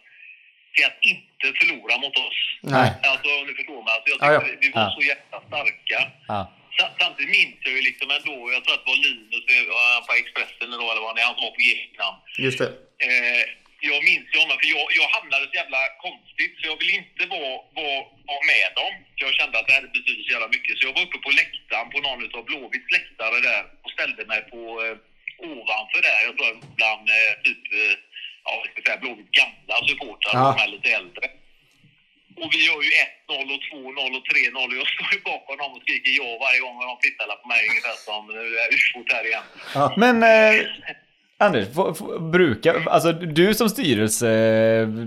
Speaker 6: till att inte förlora mot oss.
Speaker 2: Nej.
Speaker 6: Alltså om du förstår mig. Alltså, jag
Speaker 2: Ja, ja.
Speaker 6: tyckte vi var
Speaker 1: Ja.
Speaker 6: så jävla starka. Samtidigt minns jag ju liksom ändå, jag tror att det var Linus eh, på Expressen då, eller vad det han som var på Grekland.
Speaker 2: Just det.
Speaker 6: Eh, jag minns ju honom, för jag, jag hamnade så jävla konstigt så jag ville inte vara, vara, vara med dem. För jag kände att det här betyder så jävla mycket. Så jag var uppe på läktaren, på någon av Blåvitts läktare där och ställde mig på eh, ovanför där. Jag tror bland eh, typ, eh, ja vad ska jag säga, Blåvitts gamla supportrar,
Speaker 2: Ja.
Speaker 6: de är lite äldre. Och vi gör ju 1-0 och 2-0 och 3-0 och jag står ju bakom dem och skriker ja varje gång de tittar på mig ungefär som nu är ufot här igen.
Speaker 1: Men eh, Anders, brukar, alltså du som styrelse,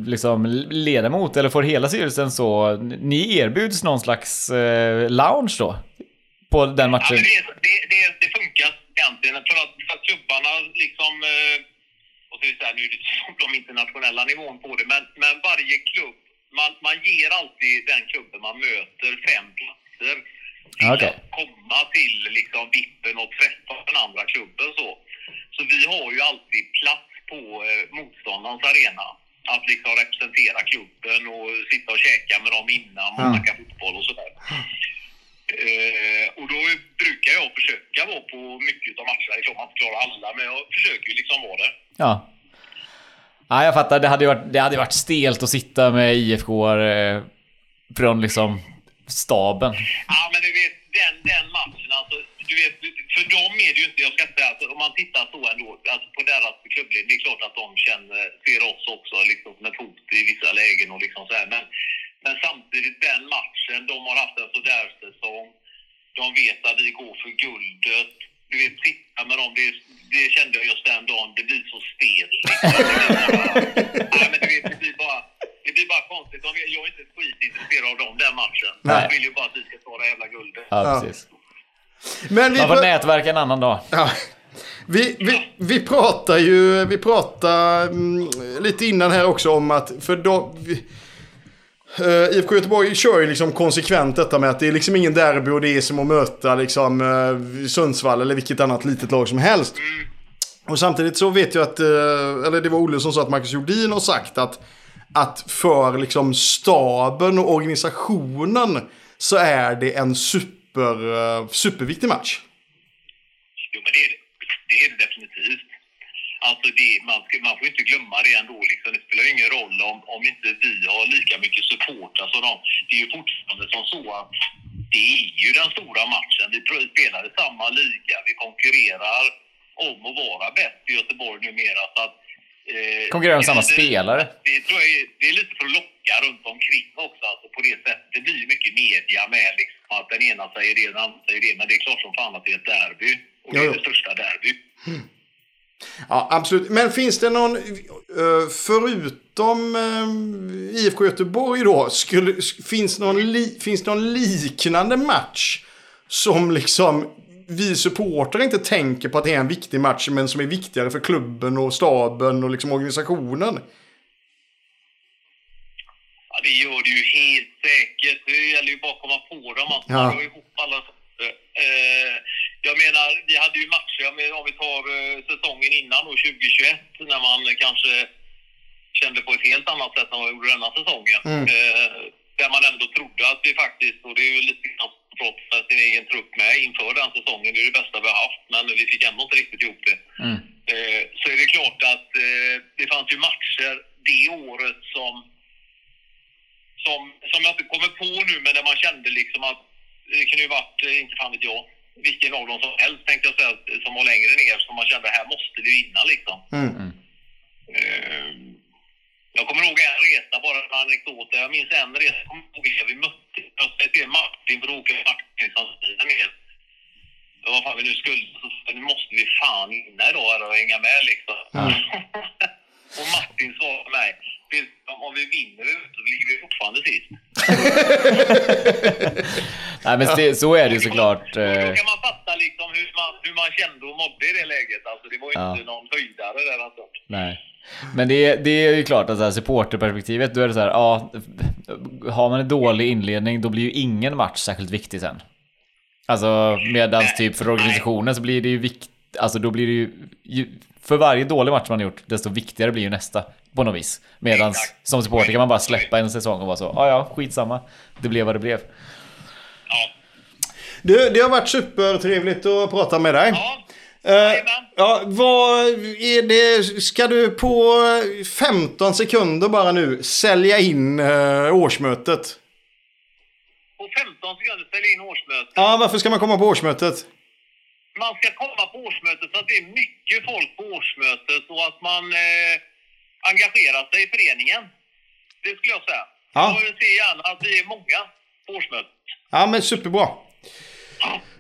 Speaker 1: liksom ledamot eller får hela styrelsen så, ni erbjuds någon slags eh, lounge då? På den
Speaker 6: Ja,
Speaker 1: matchen?
Speaker 6: men det, det, det, det funkar egentligen för att, för att klubbarna liksom... Eh, och så är det så här, nu är det som de internationella nivån på det, men, men varje klubb, man, man ger alltid den klubben man möter fem platser till
Speaker 1: Okej.
Speaker 6: att komma till liksom vippen och träffa den andra klubben så. Så vi har ju alltid plats på eh, motståndarens arena. Att liksom representera klubben och sitta och käka med dem innan man snackar fotboll och sådär. Eh, och då brukar jag försöka vara på mycket av matcherna. Det är klart man inte klarar alla, men jag försöker ju liksom vara det.
Speaker 1: Ja. Ja, jag fattar. Det hade ju varit, det hade varit stelt att sitta med IFK eh, från liksom staben.
Speaker 6: Ja, men du vet, den, den matchen, alltså, du vet, för dem är det ju inte, jag ska inte säga, alltså, om man tittar så ändå, alltså på deras klubbledning, det är klart att de känner, ser oss också liksom som ett hot i vissa lägen och liksom så här, men, men samtidigt den matchen, de har haft en sådär säsong, de vet att vi går för guldet, du vet, sitta med dem, det, det kände jag just den dagen, det blir så stelt. Det blir bara, nej, men du vet, det blir bara, det blir blir bara konstigt. Jag är inte skitintresserad av dem, den matchen.
Speaker 1: Nej.
Speaker 6: Jag vill ju bara att vi ska ta det jävla guldet.
Speaker 1: Ja, precis.
Speaker 2: Men vi,
Speaker 1: Man får nätverka en annan dag.
Speaker 2: ja, vi, vi, vi pratar ju vi pratar, mm, lite innan här också om att för då, vi, Uh, IFK Göteborg kör ju liksom konsekvent detta med att det är liksom ingen derby och det är som att möta liksom uh, Sundsvall eller vilket annat litet lag som helst. Och samtidigt så vet jag att, uh, eller det var Olle som sa att Marcus Jordin har sagt att, att för liksom staben och organisationen så är det en super, superviktig match.
Speaker 6: Jo, men det är det. Det är det definitivt. Alltså det, man, ska, man får inte glömma det ändå. Liksom. Det spelar ingen roll om, om inte vi har lika mycket supportrar som de. Det är ju fortfarande som så att det är ju den stora matchen. Vi spelar i samma liga. Vi konkurrerar om att vara bäst i Göteborg numera. Så att, eh,
Speaker 1: Konkurrerar om samma spelare.
Speaker 6: Det, tror jag är, det är lite för att locka runt omkring också. Alltså på det sättet. Det blir ju mycket media med liksom, att den ena säger det, den andra säger det. Men det är klart som fan att det är ett derby. Och det är
Speaker 2: jo.
Speaker 6: det största derby.
Speaker 2: Ja, absolut. Men finns det någon, eh, förutom eh, IFK Göteborg då, skulle, sk- finns, någon li, finns det någon liknande match som liksom vi supportrar inte tänker på att det är en viktig match men som är viktigare för klubben och staben och liksom organisationen?
Speaker 6: Ja, det gör det ju helt säkert. Det gäller ju bara att komma på dem. Att
Speaker 2: Ja.
Speaker 6: man drar ihop alla eh, Jag menar, vi hade ju matcher, menar, om vi tar eh, säsongen innan då, 2021, när man kanske kände på ett helt annat sätt än vad vi gjorde denna säsongen.
Speaker 2: Mm.
Speaker 6: Eh, där man ändå trodde att vi faktiskt, och det är ju lite grann trots sin egen trupp med inför den säsongen, det är det bästa vi har haft, men vi fick ändå inte riktigt ihop det.
Speaker 1: Mm.
Speaker 6: Eh, så är det klart att eh, det fanns ju matcher det året som som, som jag inte kommer på nu, men där man kände liksom att det kunde ju varit, inte fan vet jag, vilken av dem som helst tänkte jag säga, som var längre ner, som man kände här måste vi vinna liksom.
Speaker 2: Mm.
Speaker 6: Eh, jag kommer ihåg en resa, bara en anekdot, jag minns en resa, jag kommer ihåg vi mötte, jag sa till Martin, för då åker Martin som stiger ner. Vad fan vi nu skulle, så nu måste vi fan vinna idag och hänga med liksom. och Martin svarade mig, "Det- om vi vinner så ligger vi fortfarande sist.
Speaker 1: Nej, men det, så är det ju såklart.
Speaker 6: Och Då
Speaker 1: eh,
Speaker 6: kan man fatta liksom hur man, hur man kände och mådde i det läget. Alltså det var ju
Speaker 1: Ja.
Speaker 6: inte någon höjdare där alltså.
Speaker 1: Nej. Men det, är- det är ju klart att så här, supporterperspektivet, då är det så här, ja, har man en dålig inledning då blir ju ingen match särskilt viktig sen. Alltså medans typ för organisationen så blir det ju viktigt, alltså då blir det ju, ju, för varje dålig match man har gjort, desto viktigare blir ju nästa på något vis.
Speaker 6: Exakt.
Speaker 1: som supporter kan man bara släppa en säsong och vara så, ja ja, skitsamma, det blev vad det blev.
Speaker 6: Ja.
Speaker 2: Du, det har varit supertrevligt att prata med dig.
Speaker 6: Ja. Jajamän.
Speaker 2: ja, vad är det? Ska du på 15 sekunder bara nu sälja in eh, årsmötet?
Speaker 6: På 15 sekunder ställa in årsmötet.
Speaker 2: Ja, varför ska man komma på årsmötet?
Speaker 6: Man ska komma på årsmötet så att det är mycket folk på årsmötet och att man eh, engagerar sig i föreningen. Det skulle jag säga.
Speaker 2: Ja.
Speaker 6: Jag ser gärna att vi är många på årsmötet.
Speaker 2: Ja, men superbra.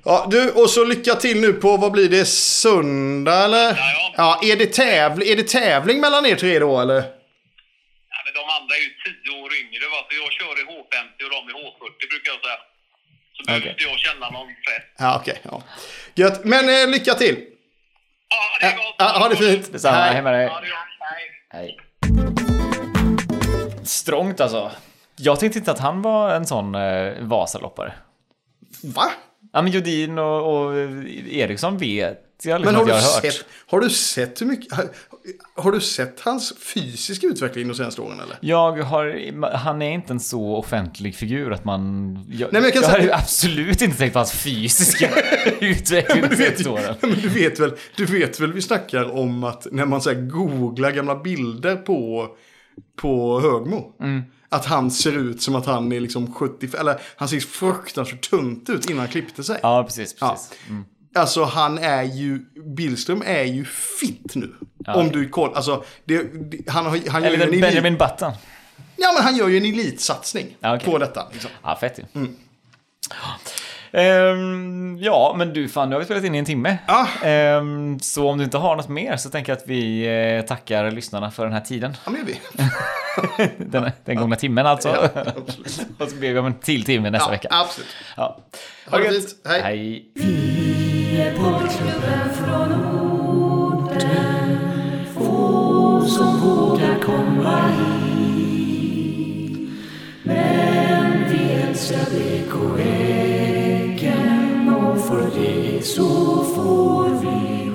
Speaker 2: Ja, du, och så lycka till nu på, vad blir det, söndag eller?
Speaker 6: Ja,
Speaker 2: Ja, är det, tävling, är det tävling mellan er tre då eller?
Speaker 6: Ja, men de andra är ju 10 år yngre. Va? Så jag kör i H50 och de i H40 brukar jag säga. Så behöver
Speaker 1: Okej.
Speaker 6: inte jag känna någon press.
Speaker 2: Ja, okej. ja. Gött. Men eh, lycka till.
Speaker 6: Ja, det är gott.
Speaker 2: ja, ha det fint.
Speaker 1: Detsamma,
Speaker 2: Hej.
Speaker 1: hej med dig.
Speaker 6: Ja, det är gott. Hej.
Speaker 1: Strångt alltså. Jag tänkte inte att han var en sån eh, Vasaloppare.
Speaker 2: Va?
Speaker 1: Ja men Jodin och, och Eriksson vet jag liksom
Speaker 2: Men har
Speaker 1: att jag
Speaker 2: du,
Speaker 1: har hört.
Speaker 2: sett, har du sett hur mycket... Har, har du sett hans fysiska utveckling de senaste åren eller?
Speaker 1: Jag har, han är inte en så offentlig figur att man... Jag,
Speaker 2: men jag kan
Speaker 1: jag
Speaker 2: säga-
Speaker 1: har absolut inte tänkt på hans fysiska utveckling de senaste åren.
Speaker 2: men du, vet väl, du vet väl vi snackar om att när man så här, googlar gamla bilder på, på Högmo.
Speaker 1: Mm.
Speaker 2: Att han ser ut som att han är liksom 70, eller han ser fruktansvärt tunt ut innan han klippte sig.
Speaker 1: Ja, precis. precis. Mm.
Speaker 2: Alltså han är ju, Billström är ju fit nu.
Speaker 1: Ja.
Speaker 2: Om du kollar, alltså det, det, han, han, gör ju en
Speaker 1: Benjamin Button.
Speaker 2: ja, men han gör ju en elitsatsning
Speaker 1: Ja, okej.
Speaker 2: på detta. Liksom.
Speaker 1: Ja, fett ju.
Speaker 2: Mm.
Speaker 1: Ehm, ja, men du, fan, nu har vi spelat in i en timme.
Speaker 2: Ja.
Speaker 1: Ehm, så om du inte har något mer så tänker jag att vi eh, tackar lyssnarna för den här tiden.
Speaker 2: Ja, men vi.
Speaker 7: den, den gångna timmen alltså.
Speaker 2: Ja, absolut.
Speaker 7: och så ber vi om en till timme nästa
Speaker 2: Ja,
Speaker 7: vecka.
Speaker 2: absolut.
Speaker 7: Ja.
Speaker 2: Ha det
Speaker 7: gött.
Speaker 2: fint. Hej.
Speaker 7: Hej är
Speaker 1: Poddklubben från orten, Få som vågar komma hit. Men vi älskar BK Häcken och för det så får vi